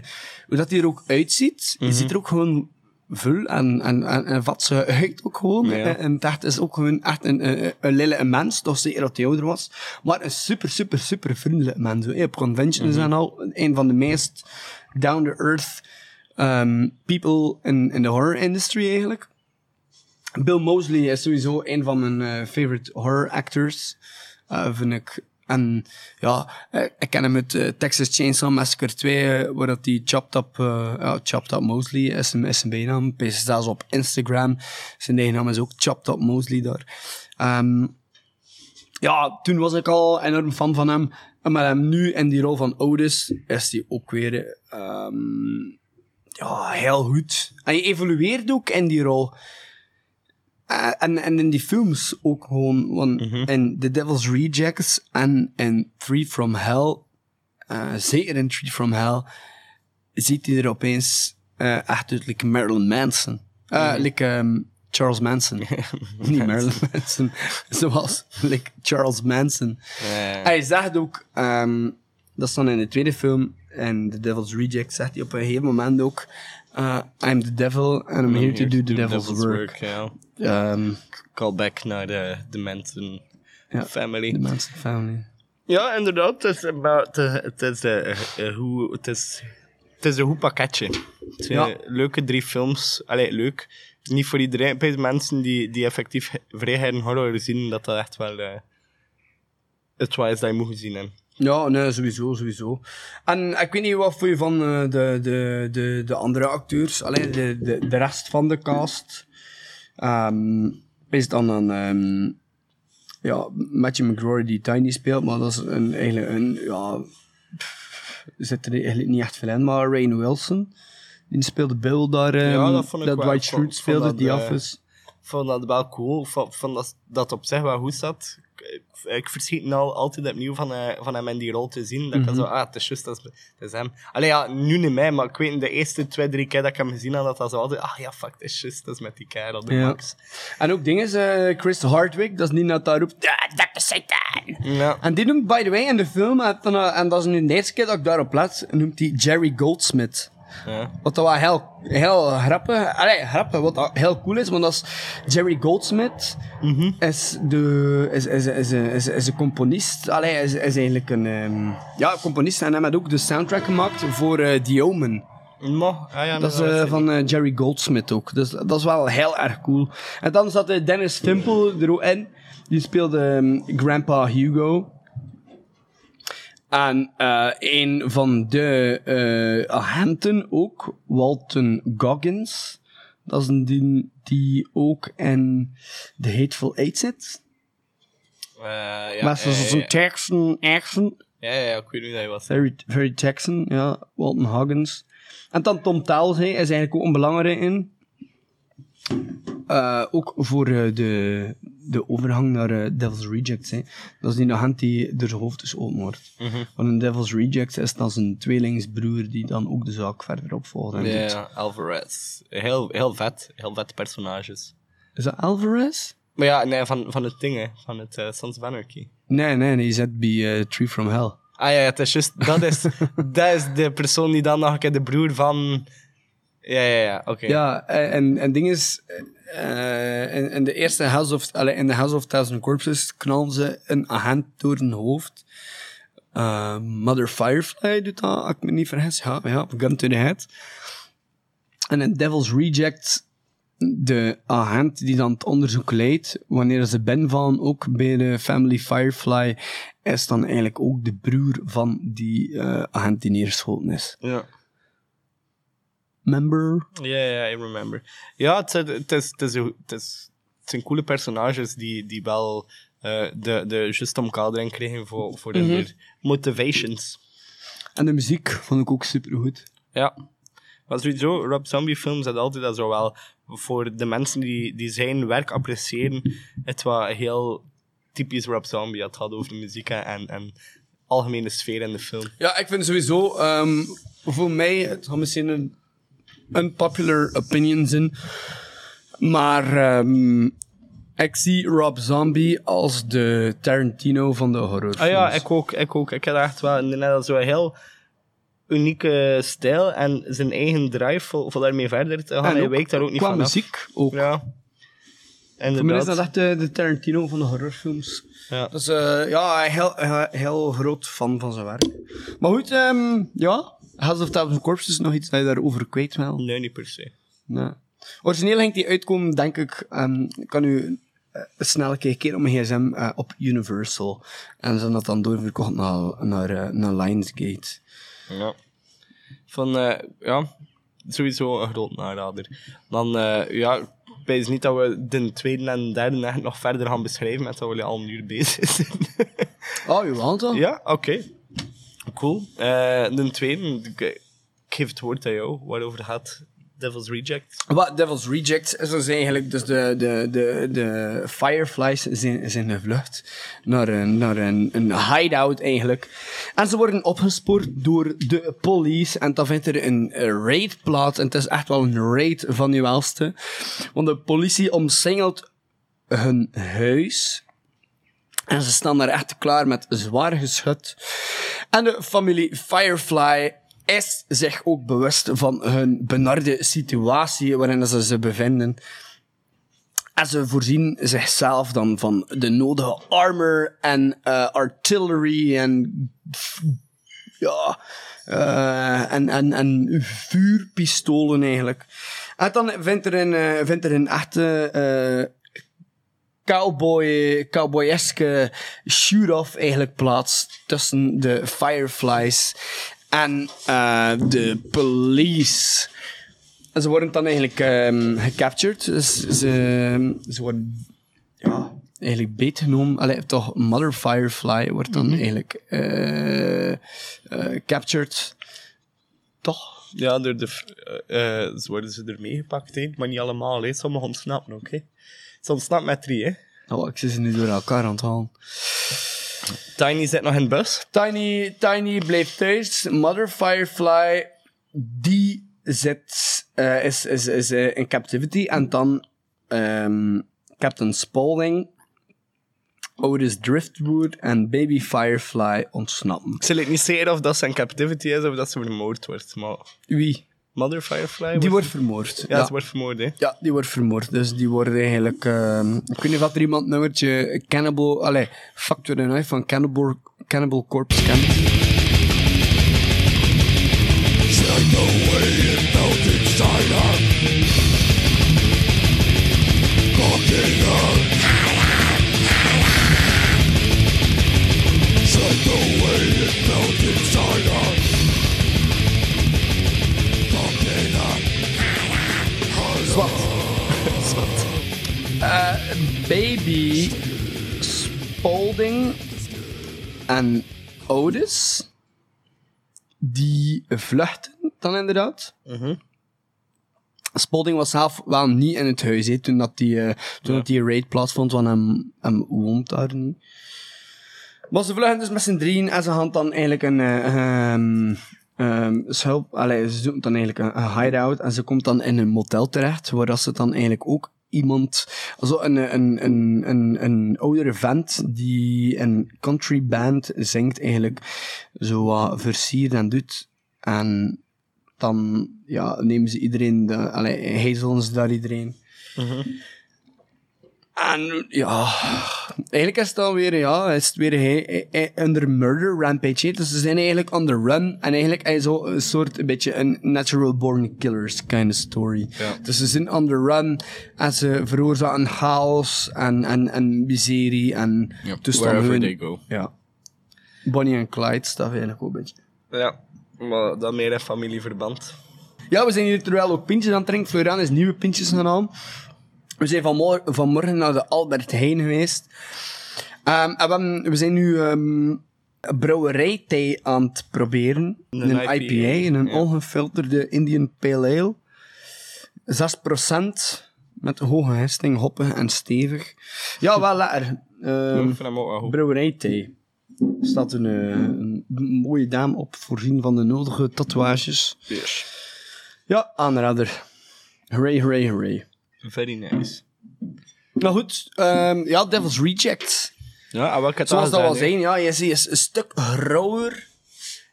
hoe dat hij er ook uitziet. Je ziet er ook gewoon vul en, en, en, en wat ze uit ook gewoon. Ja. Eh, En het is ook gewoon echt een, een, een lille mens, toch zeker dat hij ouder was. Maar een super, super, super vriendelijk mens. zo, Op conventions en al, een van de meest down-to-earth um, people in, in de horror industry eigenlijk. Bill Mosley is sowieso een van mijn eh, favorite horror actors, eh, vind ik. En ja, eh, ik ken hem uit Texas Chainsaw Massacre 2, eh, waar dat die Chopped Up, Chopped Up Mosley is, zijn- zijn bijnaam. Zie zelfs op Instagram. Zijn eigen naam is ook Chopped Up Mosley daar. Ehm, ja, toen was ik al enorm fan van hem. Met hem nu in die rol van Otis is hij ook weer ehm, ja, heel goed. En je evolueert ook in die rol. Eh, en, en in die films ook gewoon. Want in The Devil's Rejects en in Free From Hell, eh, zeker in Free From Hell, ziet hij er opeens eh, echt uit like Marilyn Manson. Eh, like ehm, Charles Manson. Niet Marilyn Manson. Zoals like Charles Manson. Hij zegt ook, ehm, dat is dan in de tweede film, in The Devil's Reject, zegt hij op een gegeven moment ook, uh, I'm the devil and I'm here to do the devil's, work. Ehm, Callback naar de, de Manson Ja, family. Manson family. Ja, inderdaad. Het is, maar het, is, eh, eh, hoe, het is, het is een goed pakketje. Het zijn Ja. leuke drie films. Allee, leuk. Niet voor iedereen. Bij de mensen die, die effectief vrijheden horror zien, dat dat echt wel eh, het wat is dat je moet gezien hebben. Ja, nee, sowieso, sowieso. En ik weet niet wat voor je van de, de, de, de andere acteurs, alleen de, de, de rest van de cast. Ehm is dan een, ehm, ja, Matthew McGrory die Tiny speelt, maar dat is een, eigenlijk een, ja, pff, zit er eigenlijk niet echt veel in, maar Rain Wilson, die speelde Bill daar, ehm, Ja, dat vond ik dat wel. Dwight Schrute speelde, dat, The eh, Office. Ik vond dat wel cool. Vond, vond dat, dat op zich wel goed zat. Ik, ik verschiet nou altijd opnieuw van, eh, van hem in die rol te zien. Dat ik Mhm. zo, ah, het is juist, dat is, dat is hem. Allee, ja, nu niet mij, maar ik weet de eerste twee, drie keer dat ik hem gezien had, dat dat zo altijd, ah ja, fuck, het is juist, dat is met die kerel, de Ja. max. En ook dingen, eh, Chris Hardwick, dat is niet dat daar roept, "Ja, Dr. Satan! Ja. En die noemt, by the way, in de film, en, eh, en dat is nu de eerste keer dat ik daarop let, noemt hij Jerry Goldsmith. Ja. Wat dat wel heel, heel grappig, allee, grappig, wat heel cool is, want dat is Jerry Goldsmith is, de, is, is, is, is, is een componist, allee, is, is eigenlijk een, ehm, ja, componist en hij heeft ook de soundtrack gemaakt voor eh The Omen. Ah, ja, Dat is eh, van eh, Jerry Goldsmith ook. Dus dat is wel heel erg cool. En dan zat Dennis Fimple er ook in. Die speelde ehm, Grandpa Hugo. En eh, een van de eh, agenten ook, Walton Goggins. Dat is een die, die ook in The Hateful Eight zit. Eh, ja, maar zoals eh, een ja. Texan accent. Ja, ja, ik weet niet hoe hij was. Very, very Texan, ja. Walton Huggins. En dan Tom Talsey is eigenlijk ook een belangrijke in. Eh, ook voor eh, de, de overgang naar eh, Devil's Rejects. Hè. Dat is die agent die door zijn hoofd is open wordt. Mhm. Want in Devil's Rejects is dan zijn tweelingsbroer die dan ook de zaak verder opvolgt. doet. Ja, Alvarez. Heel, heel vet. Heel vet personages. Is dat Alvarez? Maar ja, nee, van, van het ding, hè. Van het Sons of Anarchy. Nee, nee, nee, je zit bij Tree from Hell. Ah ja, het is juist... Dat is, dat is de persoon die dan nog een keer de broer van... Ja, ja, ja. Oké. Ja, en, en het ding is, eh, in, in de eerste House of, allee, in de House of Thousand Corpses knallen ze een agent door een hoofd. Eh, Mother Firefly doet dat, als ik me niet vergis. Ja, ja, Gun to the Head. En in Devil's Reject, de agent die dan het onderzoek leidt, wanneer ze ben van ook bij de Family Firefly, is dan eigenlijk ook de broer van die eh, agent die neergeschoten is. Ja. Member? Ja, ja, I remember. Ja, het, zijn- het, is, het, is, het, is, het zijn coole personages die, die wel eh, de, de juiste omkadering krijgen voor, voor Mhm. hun motivations. En de muziek vond ik ook supergoed. Ja. Maar sowieso, Rob Zombie films dat altijd dat zo wel voor de mensen die, die zijn werk appreciëren, het was heel typisch Rob Zombie. Het gaat over de muziek en, en algemene sfeer in de film. Ja, ik vind sowieso, ehm, voor mij, het gaat misschien een unpopular opinion zijn, maar ehm, ik zie Rob Zombie als de Tarantino van de horrorfilms. Ah ja, ik ook, ik ook. Ik had echt wel net zo een heel unieke stijl en zijn eigen drive voor, voor daarmee verder te gaan. En Hij wijkt daar ook niet qua van muziek ook. Ja. Voor mij is dat Inderdaad. echt de, de Tarantino van de horrorfilms. Ja. Dus eh, ja, heel, heel, heel groot fan van zijn werk. Maar goed, ehm, ja, House of Thousand Corpses, nog iets dat je daarover kwijt wil? Nee, niet per se. Nee. Origineel ging die uitkomen, denk ik, ik kan u eh, snel een keer op mijn gsm eh, op Universal. En ze hebben dat dan doorverkocht naar, naar, eh, naar Lionsgate. Ja. Van, eh, ja, sowieso een groot narader. Dan, eh, ja, ik weet niet dat we de tweede en derde echt nog verder gaan beschrijven, met dat we al een uur bezig zijn. Oh, jawel toch? ja, oké. Cool. Eh, de tweede, ik, geef het woord aan jou, waarover gaat Devil's Reject. Wat Devil's Reject is dus eigenlijk dus de, de, de, de Fireflies zijn, zijn gevlucht naar, een, naar een, een hideout eigenlijk. En ze worden opgespoord door de police en dan vindt er een raid plaats en het is echt wel een raid van je welste. Want de politie omsingelt hun huis en ze staan daar echt klaar met zwaar geschut. En de familie Firefly is zich ook bewust van hun benarde situatie waarin ze zich bevinden. En ze voorzien zichzelf dan van de nodige armor en eh, artillery en ja, eh, en, en, en vuurpistolen eigenlijk. En dan vindt er een, eh, vindt er een echte cowboy, cowboyeske shoot-off eigenlijk plaats tussen de Fireflies en eh, de police. En ze worden dan eigenlijk ehm, gecaptured. Dus ze, ze worden ja, eigenlijk beetgenomen. Allee, toch, Mother Firefly wordt dan eigenlijk eh eh, captured. Toch? Ja, door de, ze worden ze ermee gepakt, hè. maar niet allemaal. Hè. Sommige ontsnappen ook. Hè. Ze ontsnappen met drie. Hè. Oh, ik zie ze nu door elkaar aan het halen. Tiny zit nog in de bus. Tiny, Tiny bleef thuis. Mother Firefly, die zit, eh, is, is, is eh, in captivity. En dan ehm, Captain Spaulding, Otis Driftwood en Baby Firefly ontsnappen. Ik zal het niet zeggen of dat zijn captivity is of dat ze vermoord wordt. Maar Wie? Mother Firefly? Die wordt vermoord. Ja, ze wordt vermoord, hè. Ja, die wordt vermoord. Dus die worden eigenlijk... ehm, ik weet niet of er iemand nummertje Cannibal... Allee, Factor the Knife van Cannibal, Cannibal Corpse kent. Zwat. Zwat. Eh, Baby Spalding en Otis, die vluchten dan inderdaad. Mhm. Spalding was zelf wel niet in het huis, toen dat die, eh, toen dat die raid plaatsvond, want hem, hem woont daar niet. Maar ze vluchten dus met z'n drieën en ze gaan dan eigenlijk een, eh, ehm, schuil, allee, ze zoeken dan eigenlijk een, hideout en ze komt dan in een motel terecht, waar ze dan eigenlijk ook iemand, also een, een, een, een, een oudere vent die een country band zingt eigenlijk, zo wat versiert en doet. En dan ja, nemen ze iedereen, de, allee, ze daar iedereen. En ja, eigenlijk is het dan weer, ja, is het weer hij under murder rampage. Dus ze zijn eigenlijk on the run. En eigenlijk is zo een soort, een beetje een natural born killers kind of story. Ja. Dus ze zijn on the run en ze veroorzaken chaos en, en, en miserie en Ja, toestanden. wherever hun- they go. Ja. Bonnie en Clyde staat eigenlijk ook een beetje. Ja, maar dan meer in familieverband. Ja, we zijn hier terwijl ook pintjes aan het drinken. Florian is nieuwe pintjes gaan halen. We zijn vanmorgen, vanmorgen naar de Albert Heijn geweest. Ehm, en we, hebben- we zijn nu ehm brouwerijthee aan het proberen. Een Een, IPA, IPA, een ja. ongefilterde Indian Pale Ale. 6% met hoge hesting, hoppig en stevig. Ja, wel lekker. Ehm, wel goed. Brouwerijthee. Er staat een, eh, een mooie dame op, voorzien van de nodige tatoeages. Yes. Ja, aanrader. Hooray, hooray, hooray. Very nice. Nou goed, ehm, ja, Devil's Reject. Ja, en ik het Zoals al dat wel zijn, ja, je ziet is een stuk grauwer.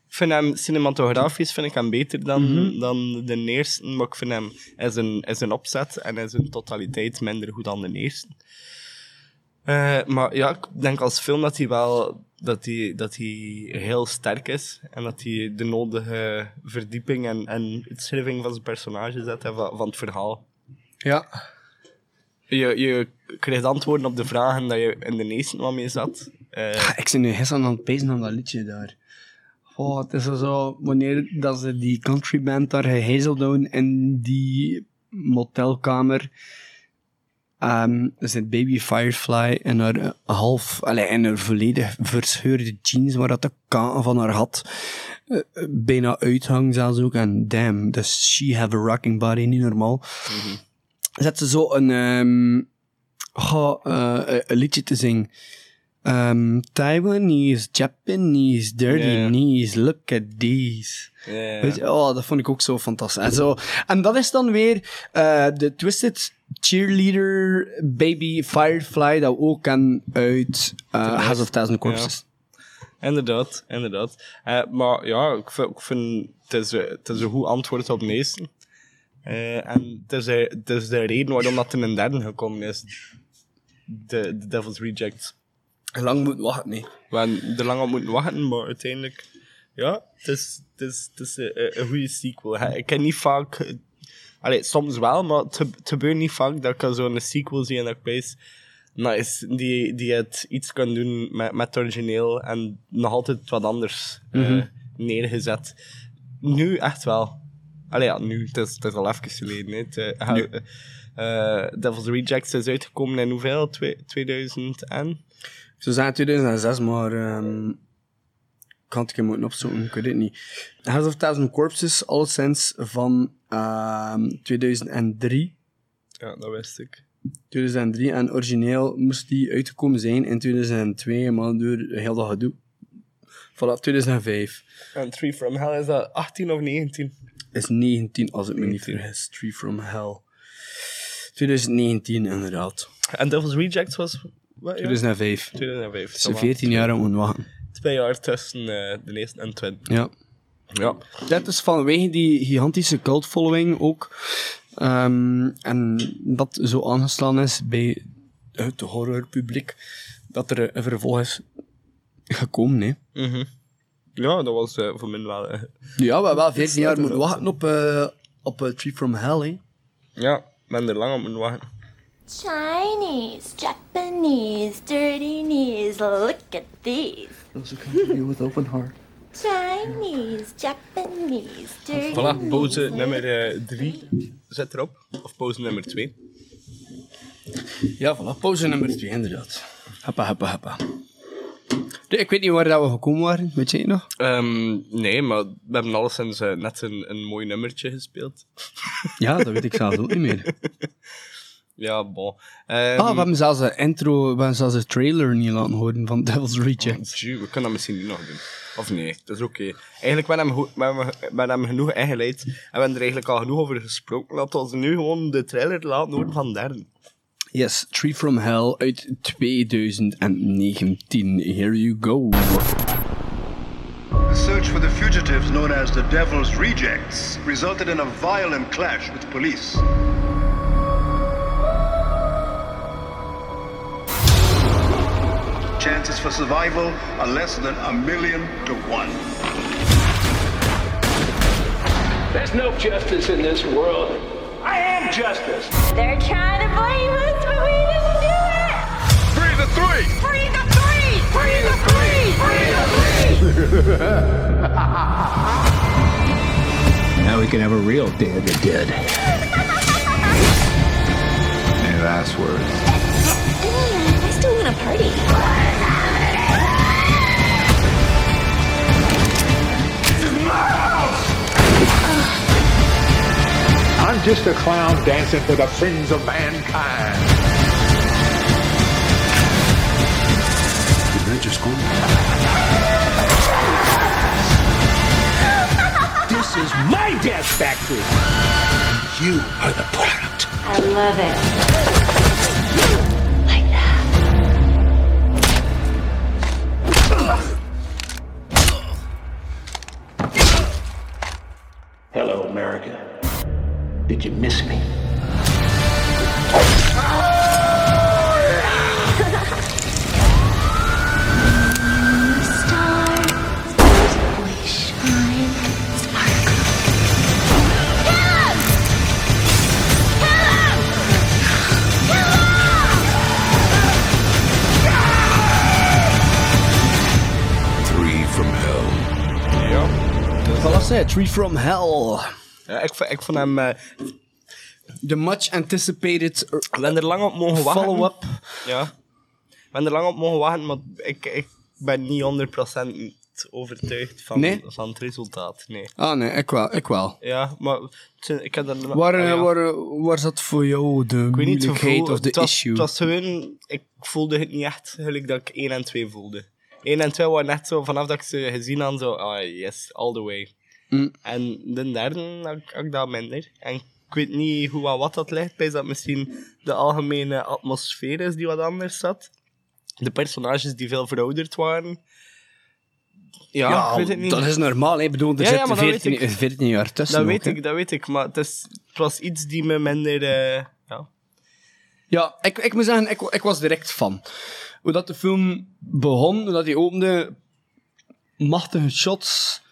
Ik vind hem cinematografisch vind ik hem beter dan, Mhm. dan de eerste, maar ik vind hem is een, is een opzet en is een totaliteit minder goed dan de eerste. Eh, maar ja, ik denk als film dat hij wel dat hij, dat hij heel sterk is en dat hij de nodige verdieping en, en uitschrijving van zijn personage zet en van, van het verhaal. Ja. Je, je krijgt antwoorden op de vragen dat je in de eerste wat mee zat. Eh, Ja, ik zit nu gisteren aan het pezen aan dat liedje daar. Oh, het is zo, wanneer dat ze die country band daar gehezeld doen in die motelkamer. Ehm er zit Baby Firefly in haar eh, half, allee, in haar volledig verscheurde jeans, waar dat de kaken van haar had eh, bijna uithangt zelfs ook. En damn, does she have a rocking body, niet normaal. Zet ze zo een, ehm goh, eh, een liedje te zingen. Um, Taiwanese, Japanese, dirty knees, look at these. Ja. Weet je, oh, dat vond ik ook zo fantastisch. En, zo, en dat is dan weer eh, de Twisted Cheerleader Baby Firefly, dat we ook kennen uit uh, House of Thousand Corpses. Inderdaad, inderdaad. Eh, maar ja, ik vind, ik vind het, is, eh, het is een goed antwoord op de meesten. Eh, en het is, het is de reden waarom dat er een derde gekomen is. De, de Devil's Reject. Lang moet wachten, nee. We hebben er lang op moeten wachten, maar uiteindelijk... Ja, het is, het is, het is een, een goede sequel. Ik ken niet vaak... Allee, soms wel, maar het het gebeurt niet vaak dat ik zo'n sequel zie en dat ik. Nice, die, die het iets kan doen met, met het origineel en nog altijd wat anders eh, Mhm. neergezet. Nu echt wel. Allee, ja, nu, het is, het is al even geleden. Het, Nu. eh, Devil's Rejects is uitgekomen in hoeveel? Twee- 2000 en? Ze zijn 2006, maar ehm ik had het een keer moeten opzoeken, ik weet het niet. House of Thousand Corpses, alleszins van ehm 2003. Ja, dat wist ik. 2003 en origineel moest die uitgekomen zijn in 2002, maar door heel dat gedoe. Vanaf 2005 En Three from Hell is dat 18 of 19? Is 19, als ik me niet vergis. Tree from Hell. 2019, inderdaad. En Devil's Rejects was... Wat, ja? 2005. 2005. Het is 14 jaar om te wachten. Twee jaar tussen eh, de eerste en tweede. Ja. Ja. Dat is vanwege die gigantische cult following ook. Ehm, en dat zo aangeslaan is bij het horrorpubliek, dat er een vervolg is gekomen. Hè. Mhm. Ja, dat was eh, voor mij wel... eh, Ja, we hebben wel 14 jaar moeten wachten op, eh op eh, Tree from Hell. Hè. ja, ik ben er lang op moeten wachten. Chinese, Japanese, dirty knees, look at these. with open heart. Chinese, Japanese, dirty Voilà, pauze nummer 3 zet erop. Of pauze nummer 2. Ja, voilà. Pauze nummer 2, inderdaad. Happa, happa, happa. Ik weet niet waar dat we gekomen waren, weet je het nog? Ehm, nee, maar we hebben alleszins net een, een mooi nummertje gespeeld. Ja, dat weet ik zelfs ook niet meer. Ja, bon. Ehm, Ah, we hebben zelfs een intro, we hebben zelfs een trailer niet laten horen van Devil's Rejects. Tju, we kunnen dat misschien nu nog doen. Of nee, dat is oké. Eigenlijk, hebben, we, hebben genoeg ingeleid. En we hebben er eigenlijk al genoeg over gesproken. Laten we nu gewoon de trailer laten horen van derde. Yes, Tree from Hell uit 2019. Here you go. The search for the fugitives known as the Devil's Rejects resulted in a violent clash with police. Chances for survival are less than a million to one. There's no justice in this world. I am justice. They're trying to blame us, but we didn't do it. Free the three! Free the three! Free the three! Free the three! Now we can have a real Day of the Dead. Any last words? I still want to party. I'm just a clown dancing for the friends of mankind. Did that just go? This is my death factory. You are the product. I love it. Like that. Hello, America. Did you miss me? Stars, stars always shine. Sparkle. Kill him! Kill him! Three from hell. Ja. Voilà, zei, Tree from Hell. Ja ik, ik vond hem... eh, The much anticipated we hebben er lang op mogen wachten. follow-up. Ja. We hebben er lang op mogen wachten, maar ik, ik ben niet 100% overtuigd van, Nee? van het resultaat. Nee. Ah nee, ik wel. Ik wel. Ja, maar het zijn- ik heb er... Waar, eh, ja. waar, waar zat voor jou de Ik weet niet, het moeilijkheid gevoel- of de het was, issue? Het was gewoon, ik voelde het niet echt gelijk dat ik 1 en 2 voelde. 1 en 2 waren net zo, vanaf dat ik ze gezien had, zo, ah yes, all the way. Mm. En de derde had, ik- had ik dat minder. En ik weet niet hoe wat dat ligt, bij dat misschien de algemene atmosfeer is die wat anders zat. De personages die veel verouderd waren. Ja, ik weet het niet. dat is normaal. hè. Ik bedoel, er Ja, ja, weet 14, ik. 14 jaar tussen. Dat weet hè. ik, dat weet ik. Maar het, is, het was iets die me minder... eh, ja. Ja, ik, ik moet zeggen, ik, ik was direct van. Hoe dat de film begon, hoe dat hij opende, machtige shots,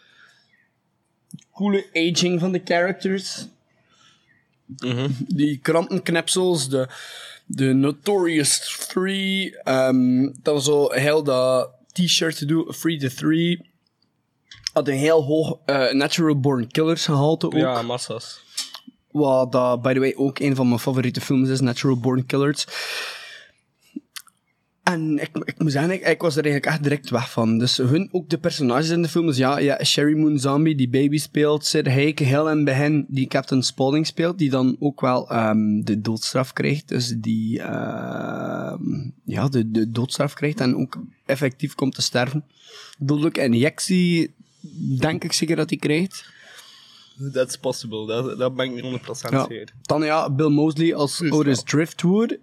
coole aging van de characters, die krantenknipsels, de, de Notorious Three, ehm, dat was zo heel dat t-shirt te doen, Free the Three, had een heel hoog eh, Natural Born Killers gehalte ook. ja, massa's. Wat dat, by the way, ook een van mijn favoriete films is, Natural Born Killers. En ik, ik moet zeggen, ik, ik was er eigenlijk echt direct weg van. Dus hun, ook de personages in de film. Dus ja, ja Sherry Moon Zombie, die baby speelt. Sid Haig, heel in het begin, die Captain Spaulding speelt. Die dan ook wel ehm, de doodstraf krijgt. Dus die ehm, ja, de, de doodstraf krijgt en ook effectief komt te sterven. Dodelijke injectie, denk ik zeker dat hij krijgt. That's possible, dat, dat ben ik niet 100% Ja. zeker. Dan ja, Bill Mosley als Otis Driftwood.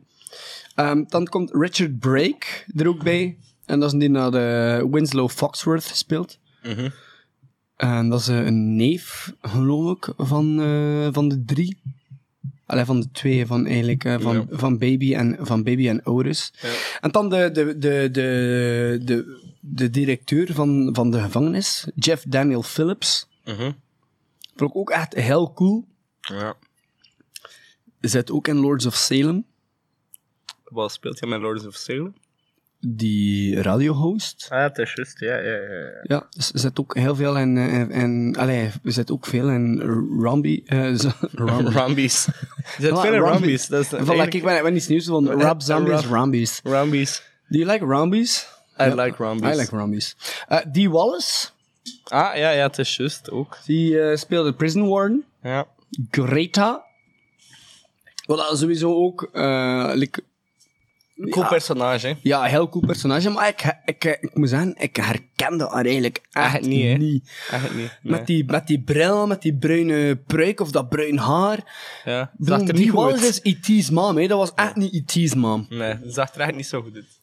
Ehm, dan komt Richard Brake er ook bij. En dat is die naar de Winslow Foxworth speelt. En dat is eh, een neef, geloof ik, van, eh, van de drie. Allee, van de twee, van eigenlijk, eh, van, Ja. van, Baby en, van Baby en. Ja. En dan de, de, de, de, de, de directeur van, van de gevangenis, Jeff Daniel Phillips. Mhm. Vond ik ook echt heel cool. Ja. Zit ook in Lords of Salem. Wat speelt hij met Lords of Salem? die radiohost. Ah, het is juist, ja, ja, ja. ja. Ja, er zit ook heel veel in, eh, in, in allee, er zit ook veel in Rambi. eh, zo- Rambi. Rambies. Er zit veel in Rambi. Rambies. Dat is ik ben, ben iets nieuws van Rab Zombies, Rambies. Rambies. Do you like Rambies? I like Rambies. I like Rambies. Eh, die Wallace, Ah, ja, ja, het is juist ook. die eh, speelde Prison Warden. Ja. Greta. Wat sowieso ook... eh, like, Cool Ja. personage, hè. ja, een heel cool personage. Maar ik, ik, ik, ik moet zeggen, ik herkende haar eigenlijk echt, Echt niet, hè? niet. Echt niet. Nee. Met, die, met die bril, met die bruine pruik of dat bruin haar. Ja, zag er niet goed uit. is E.T.'s mom, hè. dat was echt niet E.T.'s mom. Nee, zag er echt niet zo goed uit.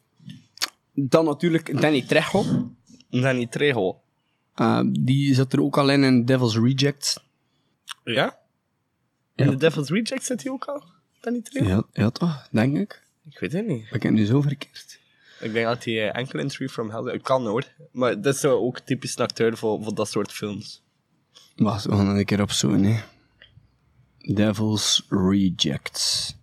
Dan natuurlijk Danny Trejo. Danny Trejo. Uh, die zat er ook al in in Devil's Rejects. Ja? In The Devil's Reject zit hij ook al? Danny Trejo? Ja, ja toch, denk ik. Ik weet het niet. Ik heb nu zo verkeerd. Ik denk dat hij eh, enkel in Tree from Hell... Ik kan hoor. Maar dat is zo ook typisch een acteur voor, voor dat soort films. Wacht, we gaan een keer op zoeken, hè. Devil's Rejects.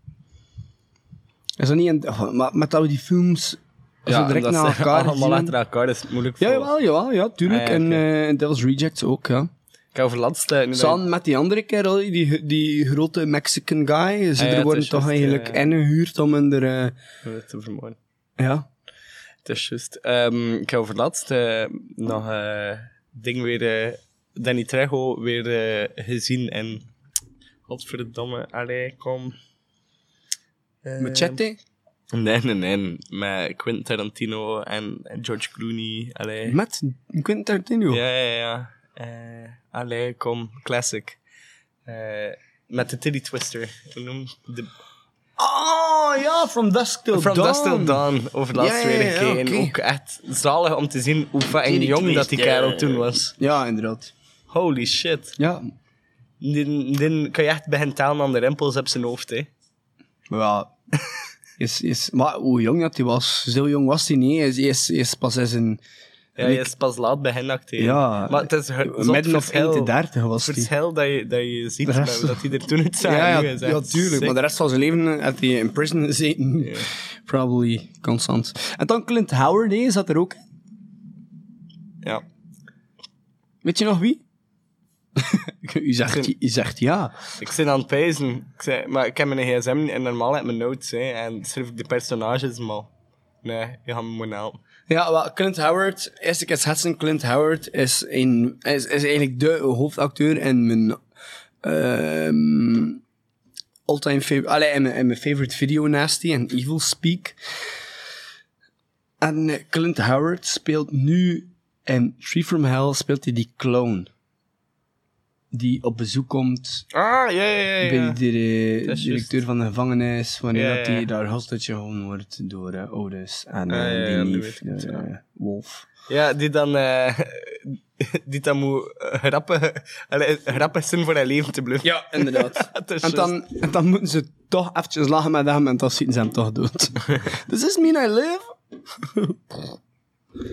Is dat niet een... oh, Maar met we die films zo direct dat naar elkaar allemaal achter elkaar, dat is moeilijk Ja, voor... jawel, jawel, ja, tuurlijk. Ah, ja, En oké. eh, Devil's Rejects ook, ja. Ik heb over eh, Samen met die andere kerel, die, die grote Mexican guy. Ze Ah, ja, er worden toch juist, eigenlijk eh, ingehuurd om in de... je- te vermoorden. ja. Het is juist. Ehm, ik heb over laatst eh, nog eh ding weer... eh, Danny Trejo weer eh, gezien en... Godverdomme, allee, kom... Eh, Machete? Nee, nee, nee. Met Quentin Tarantino en, George Clooney. Allee. Met Quentin Tarantino? Ja, ja, ja. Eh, allee, kom. Classic. Eh, met de Titty Twister. Hoe noem de... Oh, ja, From Dusk Till From Dawn. Dust Till Dawn. Over laatst Ja, ja, weer ja. Ook echt zalig om te zien hoe Titty jong dat die kerel toen was. Ja, inderdaad. Holy shit. Ja, Die, die kan je echt beginnen tellen aan de rimpels op zijn hoofd, hè. maar ja... Is, is, maar hoe jong dat hij was, zo jong was hij niet. Hij is, is, is pas eens een... Ja, je is pas laat beginnen acteren. Ja, maar het is het midden of verschil- eind de dertig was Het verschil dat je, dat je ziet rest- dat, hij er toen uit zag. Ja, ja, ja, tuurlijk. sick. Maar de rest van zijn leven had hij in prison gezeten. Probably constant. En dan Clint Howard, hè, zat er ook. Ja. Weet je nog wie? u, zegt, u zegt ja. Ik zit aan het pijzen. Ik zei, maar ik heb mijn gsm en normaal heb mijn notes, hè, en schrijf ik de personages, maar... Nee, je gaat me moeten helpen. Ja, wel, Clint Howard, eerste keer schetsen, Clint Howard is, een, is, is eigenlijk de hoofdacteur in mijn ehm all-time favorite, in mijn, in mijn favorite video Nasty en Evil Speak. En eh, Clint Howard speelt nu in Tree from Hell, speelt hij die clown. Die op bezoek komt Ah, ja, ja, ja. bij de directeur van de gevangenis, wanneer Ja, dat ja. hij daar hostage gehouden wordt door Otis en Ah, eh, die eh. Wolf. Ja, die dan... eh die dan moet grappig, allee, grappig zijn voor haar leven te blijven. Ja, inderdaad. En, dan, en dan moeten ze toch eventjes lachen met hem en dan schieten ze hem toch dood. Does this mean I live?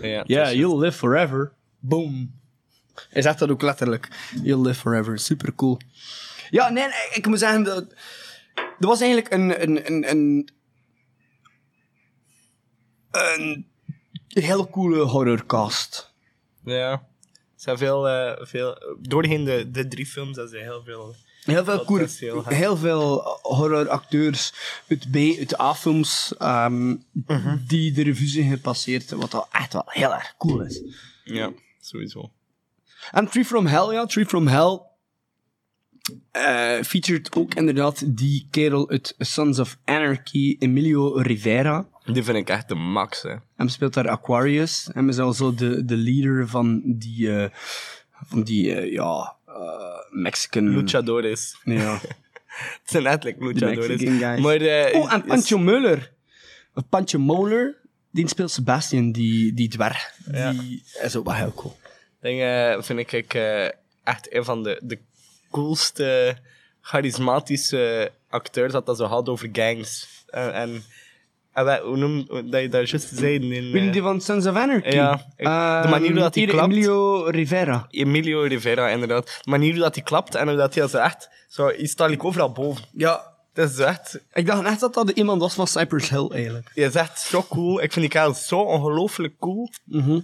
Ja, Yeah, you'll live forever. Boom. Hij zegt dat ook letterlijk. You'll live forever. Super cool. Ja, nee, nee, ik moet zeggen dat... Er was eigenlijk een... een, een, een een hele coole horrorcast. Ja. Er zijn veel, eh, veel... Doorheen de, de drie films, dat zijn heel veel... Heel veel, cool, heel heel veel horroracteurs uit B, uit A-films, ehm, Mhm. die de revue zijn gepasseerd, wat al echt wel heel erg cool is. Ja, sowieso. En Tree from Hell, ja, Tree from Hell eh featured ook inderdaad die kerel uit Sons of Anarchy, Emilio Rivera. Die vind ik echt de max, hè. Hem speelt daar Aquarius. Hem is also de, de leader van die, eh, van die eh, ja, Mexican... Luchadores. Ja. Het zijn letterlijk luchadores. Maar, oh, en is- Pancho Muller. Of Pancho Moller, die speelt Sebastian, die, die dwerg. Ja. Die is ook wel heel cool. Ding, eh, vind ik, ik eh, echt een van de, de coolste, charismatische acteurs dat dat zo had over gangs. Eh, en en wij, hoe noem dat je daar juist zei? In, je eh, die van Sons of Anarchy? Ja, ik- de Ehm, manier dat hij hier, klapt. Emilio Rivera. Emilio Rivera, inderdaad. De manier hoe dat hij klapt en hoe dat hij zo echt... Zo, je staat like overal boven. Ja. Dat is echt... Ik dacht echt dat dat iemand was van Cypress Hill, eigenlijk. Je is echt zo cool. Ik vind die kerel zo ongelooflijk cool. Mhm.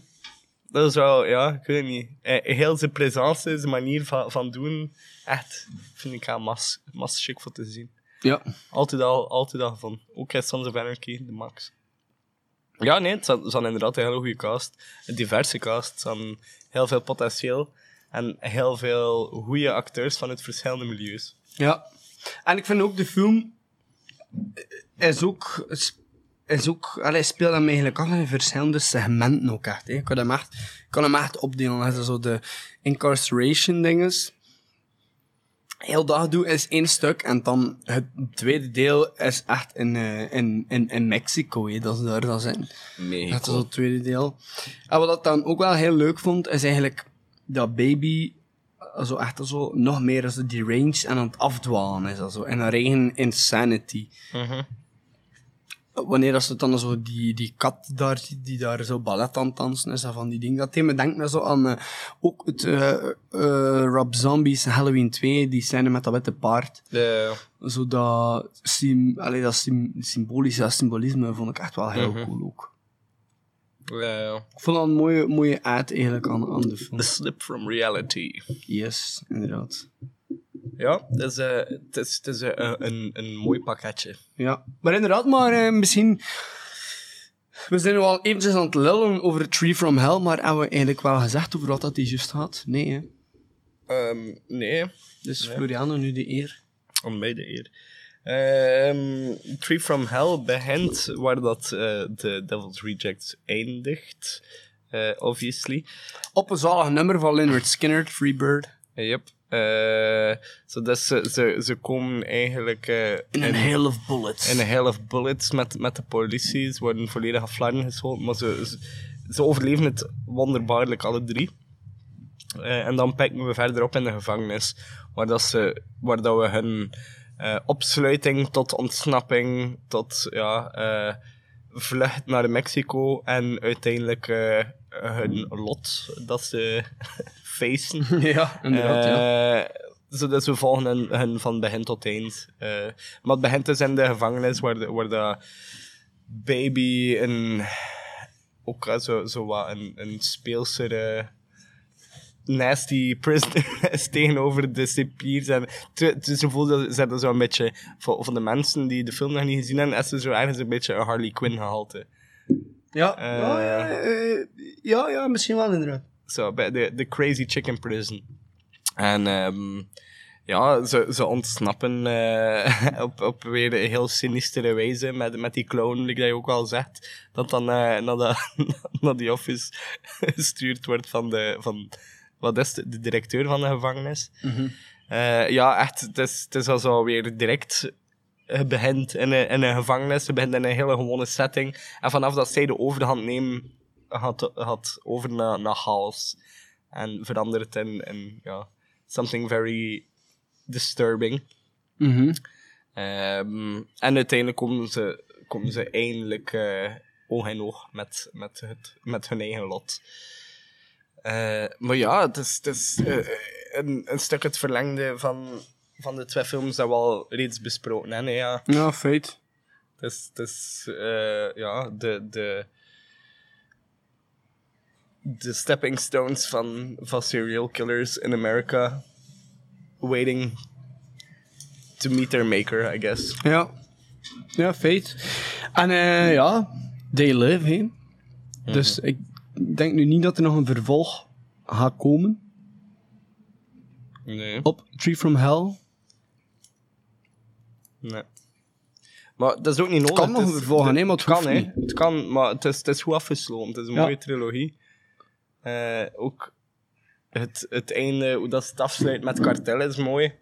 Dat is wel, ja, ik weet het niet. Eh, Heel zijn presence, zijn manier van, van doen, echt, vind ik haar mas, mas chic voor te zien. Ja. Altijd al, altijd al van. Ook in Sons of Anarchy, de max. Ja, nee, het het zat inderdaad een hele goede cast. Een diverse cast. Het zat heel veel potentieel. En heel veel goede acteurs vanuit verschillende milieus. Ja. En ik vind ook de film is ook, is ook, allee, speelt hem eigenlijk af in verschillende segmenten ook echt. Hè. Ik kan hem echt, ik kan hem echt opdelen. Als je zo de incarceration dinges. Heel dat doe is één stuk en dan het tweede deel is echt in, eh, in, in, in Mexico. Hè. Dat is daar dat zijn. Mexico. Dat is het tweede deel. En wat ik dan ook wel heel leuk vond, is eigenlijk dat baby zo echt zo nog meer als de deranged en aan het afdwalen is. Also, en een eigen insanity. Wanneer dat ze dan zo die, die kat daar ziet, die daar zo ballet aan het dansen is, en van die dingen. Dat deed me denkt me zo aan eh, ook het eh, eh, Rob Zombies Halloween 2, die scène met dat witte paard. De, Zo dat, sim, allee, dat sym, symbolische, dat symbolisme vond ik echt wel heel Mhm. cool ook. eh, Ik vond dat een mooie, mooie ad eigenlijk aan, aan de film. the slip from reality. Yes, inderdaad. Ja, het is, eh, het is, het is eh, een, een, een mooi pakketje. Ja, maar inderdaad, maar eh, misschien... We zijn nu al eventjes aan het lullen over Tree from Hell, maar hebben we eigenlijk wel gezegd over wat dat die juist gaat? Nee, hè. Ehm, nee, Dus Nee. Floriano nu de eer. om mij de eer. Ehm, Tree from Hell begint waar dat eh, de Devil's Rejects eindigt, eh, obviously. Op een zalig nummer van Leonard Skinner, Freebird. Yep. Eh, ze, ze, ze komen eigenlijk eh, In een of bullets. in een of bullets met, met de politie. Ze worden volledig af flarden geschoten, maar ze, ze, ze overleven het wonderbaarlijk alle drie. Eh, en dan pikken we verder op in de gevangenis, waar, dat ze, waar dat we hun opsluiting tot ontsnapping, tot ja, vlucht naar Mexico en uiteindelijk hun lot dat ze facen. ja, inderdaad, ja. Eh, zodat we volgen hun, hun van begin tot eind. Eh, maar het begint dus in de gevangenis, waar, de, waar de baby een, ook eh, zo, zo wat een, een speelsere nasty prisoner is tegenover de cipiers. En is gevoel dat ze zo een beetje, voor de mensen die de film nog niet gezien hebben, is er zo ergens een beetje een Harley Quinn gehalte. Ja, Eh, ja, ja, eh, ja, ja, misschien wel inderdaad. Zo, bij de, de Crazy Chicken Prison. En ehm, ja, ze, ze ontsnappen eh, op, op weer een heel sinistere wijze met, met die clown, dat je ook al zegt, dat dan eh, naar, de, naar die office gestuurd wordt van de, van, wat is de directeur van de gevangenis. Eh, ja, echt, het is, het is al zo weer direct. Je begint in een, in een gevangenis, je begint in een hele gewone setting. En vanaf dat zij de overhand nemen, gaat, gaat over naar, naar chaos. En verandert in, in ja, something very disturbing. Mhm. Ehm, en uiteindelijk komen ze, komen ze eindelijk eh, oog in oog met, met, het, met hun eigen lot. Eh, maar ja, het is, het is eh, een, een stuk het verlengde van, van de twee films dat we al reeds besproken hebben. hè, Ja. Ja, feit. Het is, het is eh, ja, de, de, de stepping stones van, van serial killers in America. Waiting to meet their maker, I guess. Ja. Ja, feit. En eh, ja, they live, hè. Dus ik denk nu niet dat er nog een vervolg gaat komen Nee. op Tree from Hell. Nee. Maar dat is ook niet nodig. kan nog is- een vervolg hebben, hè, maar het kan, hè. Het kan, maar het is, het is goed afgesloten. Het is een Ja. mooie trilogie. Eh, ook het, het einde, hoe dat het afsluit met kartel is mooi.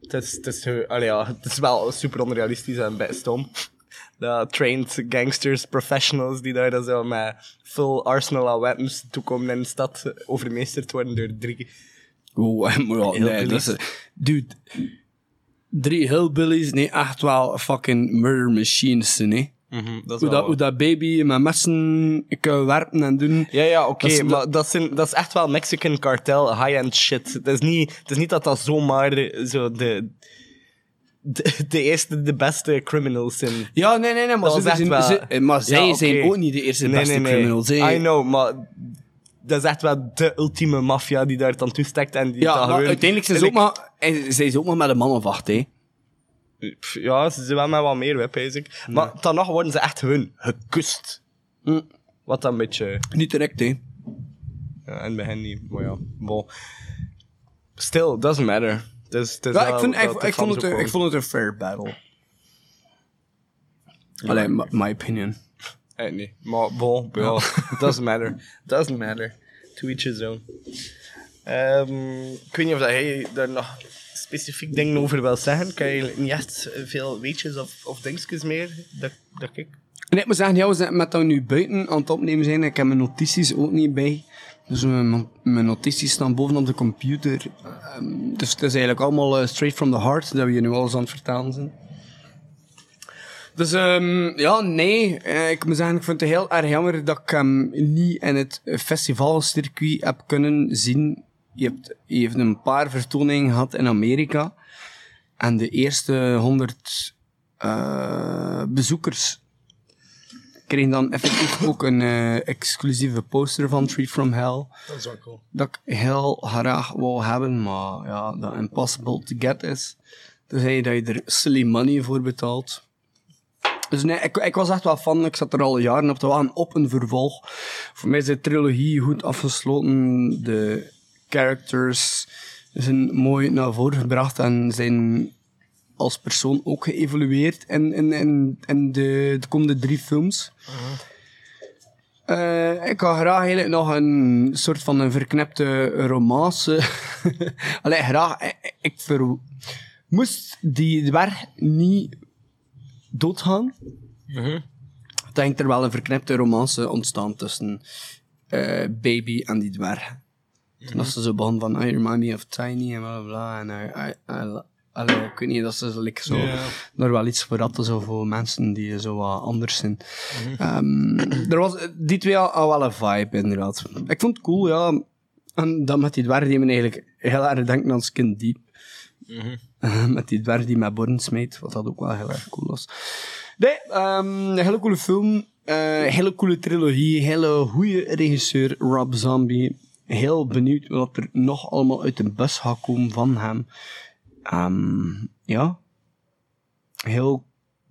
Het is, het is, allee, ja, het is wel super onrealistisch en best stom. De trained gangsters, professionals die daar dan zo met full arsenal aan wapens toekomen in de stad, eh, overmeesterd worden door drie Oh, maar ja, nee, dat is... Dude, drie hillbillies, nee, echt wel fucking murder machines, nee. Dat is Hoe dat, hoe dat baby met messen kan werpen en doen. Ja, ja, oké, maar dat, zijn, dat is echt wel Mexican cartel, high-end shit. Het is, niet, het is niet dat dat zomaar zo de, de, de eerste, de beste criminals zijn. Ja, nee, nee, nee, maar, ze zijn, wel- ze- maar zij zijn ook niet de eerste Nee, beste nee, nee. criminals. I know, maar dat is echt wel de ultieme maffia die daar dan toestekt en die Ja, dat maar gewoon- uiteindelijk zijn ze ook maar, en zijn ze ook maar met een man of acht, hè. Pff, Ja, ze zijn wel met wat meer web, ik. Maar dan nog worden ze echt gewoon gekust. Hm. Wat dan een beetje... Niet direct, hè. Ja, in het begin niet, maar ja. Bon. Still, doesn't matter. Dus, Ja, wel ik, vind, dat ik, de ik, vond het, een- wel- ik vond het een fair battle. Allee, my, my opinion. Eh, nee, maar bon, ja. doesn't matter. Doesn't matter. To each his own. Ehm, ik weet niet of dat hij daar nog specifiek dingen over wil zeggen. Kan je niet echt veel weetjes of, of dingetjes meer? Dat, dat ik... Nee, ik moet zeggen, ja, we zijn met dat nu buiten aan het opnemen zijn. Ik heb mijn notities ook niet bij. Dus mijn, mijn notities staan bovenop de computer. Ehm, dus het is eigenlijk allemaal eh, straight from the heart dat we hier nu alles aan het vertalen zijn. Dus ehm, ja, nee. eh, ik moet zeggen, ik vind het heel erg jammer dat ik hem niet in het festivalcircuit heb kunnen zien. Je hebt, je heeft een paar vertoningen gehad in Amerika. En de eerste 100 eh, bezoekers kregen dan effectief ook een eh, exclusieve poster van Treat from Hell. Dat is wel cool. Dat ik heel graag wou hebben, maar ja, dat impossible to get is. Dus zei je dat je er silly money voor betaalt. Dus nee, ik, ik was echt wel fan. Ik zat er al jaren op te wachten op een vervolg. Voor mij is de trilogie goed afgesloten. De characters zijn mooi naar voren gebracht en zijn als persoon ook geëvolueerd in, in, in, de, de komende drie films. Eh, ik had graag eigenlijk nog een soort van een verknipte romance. Allee, graag. Ik, ver... Moest die dwerg niet doodgaan, dan denk er wel een verknipte romance ontstaan tussen eh, Baby en die dwerg. Toen was ze zo begon van, I remind me of Tiny en bla bla. En I, I, I- allee, ik weet niet, dat ze like, zo, Ja. er wel iets voor zo voor mensen die zo wat anders zijn. Ehm, er was, die twee hadden wel een vibe, inderdaad. Ik vond het cool, ja. En dan met die dwerg die me eigenlijk heel erg denken aan Skin Deep. Eh, met die dwerg die met borden smijt, wat dat ook wel heel erg cool was. Nee, ehm, een hele coole film. eh, hele coole trilogie. Hele goede regisseur, Rob Zombie. Heel benieuwd wat er nog allemaal uit de bus gaat komen van hem. Ehm, ja. Heel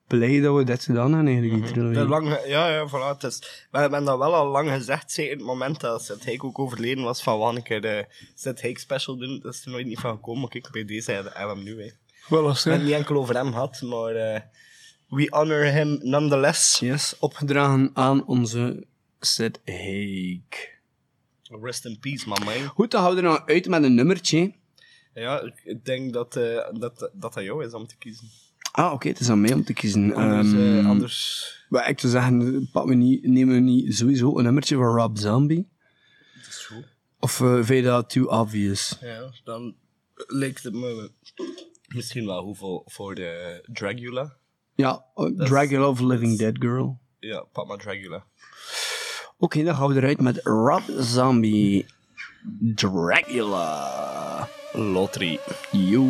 blij dat we dit gedaan hebben, eigenlijk, die trilogie. De lang, ja, ja, voilà. Het is, we hebben dat wel al lang gezegd, zeker in het moment dat Seth Hake ook overleden was, van wanneer een keer de Seth Hake special doen. Dat is er nooit niet van gekomen, maar kijk, bij deze hebben we hem nu. Hè. Wel als hebben niet enkel over hem gehad, maar eh, we honor him nonetheless. Yes, opgedragen aan onze Seth Hake. Rest in peace, man, man. Goed, dan houden we er nou uit met een nummertje. Ja, ik- ik denk dat, eh, dat, dat dat jou is om te kiezen. Ah, oké, het is aan mij om te kiezen. Anders, eh, anders Maar ik zou zeggen, pak we niet, nemen we niet sowieso een nummertje van Rob Zombie? dat is goed. Of eh, vind je dat too obvious? Ja, dan lijkt het me misschien wel hoeveel voor de Dragula. Ja, uh, Dragula of Living Dead Girl. Ja, pak maar Dragula. Oké, dan gaan we eruit met Rob Zombie. Dracula. Lottery. Yo.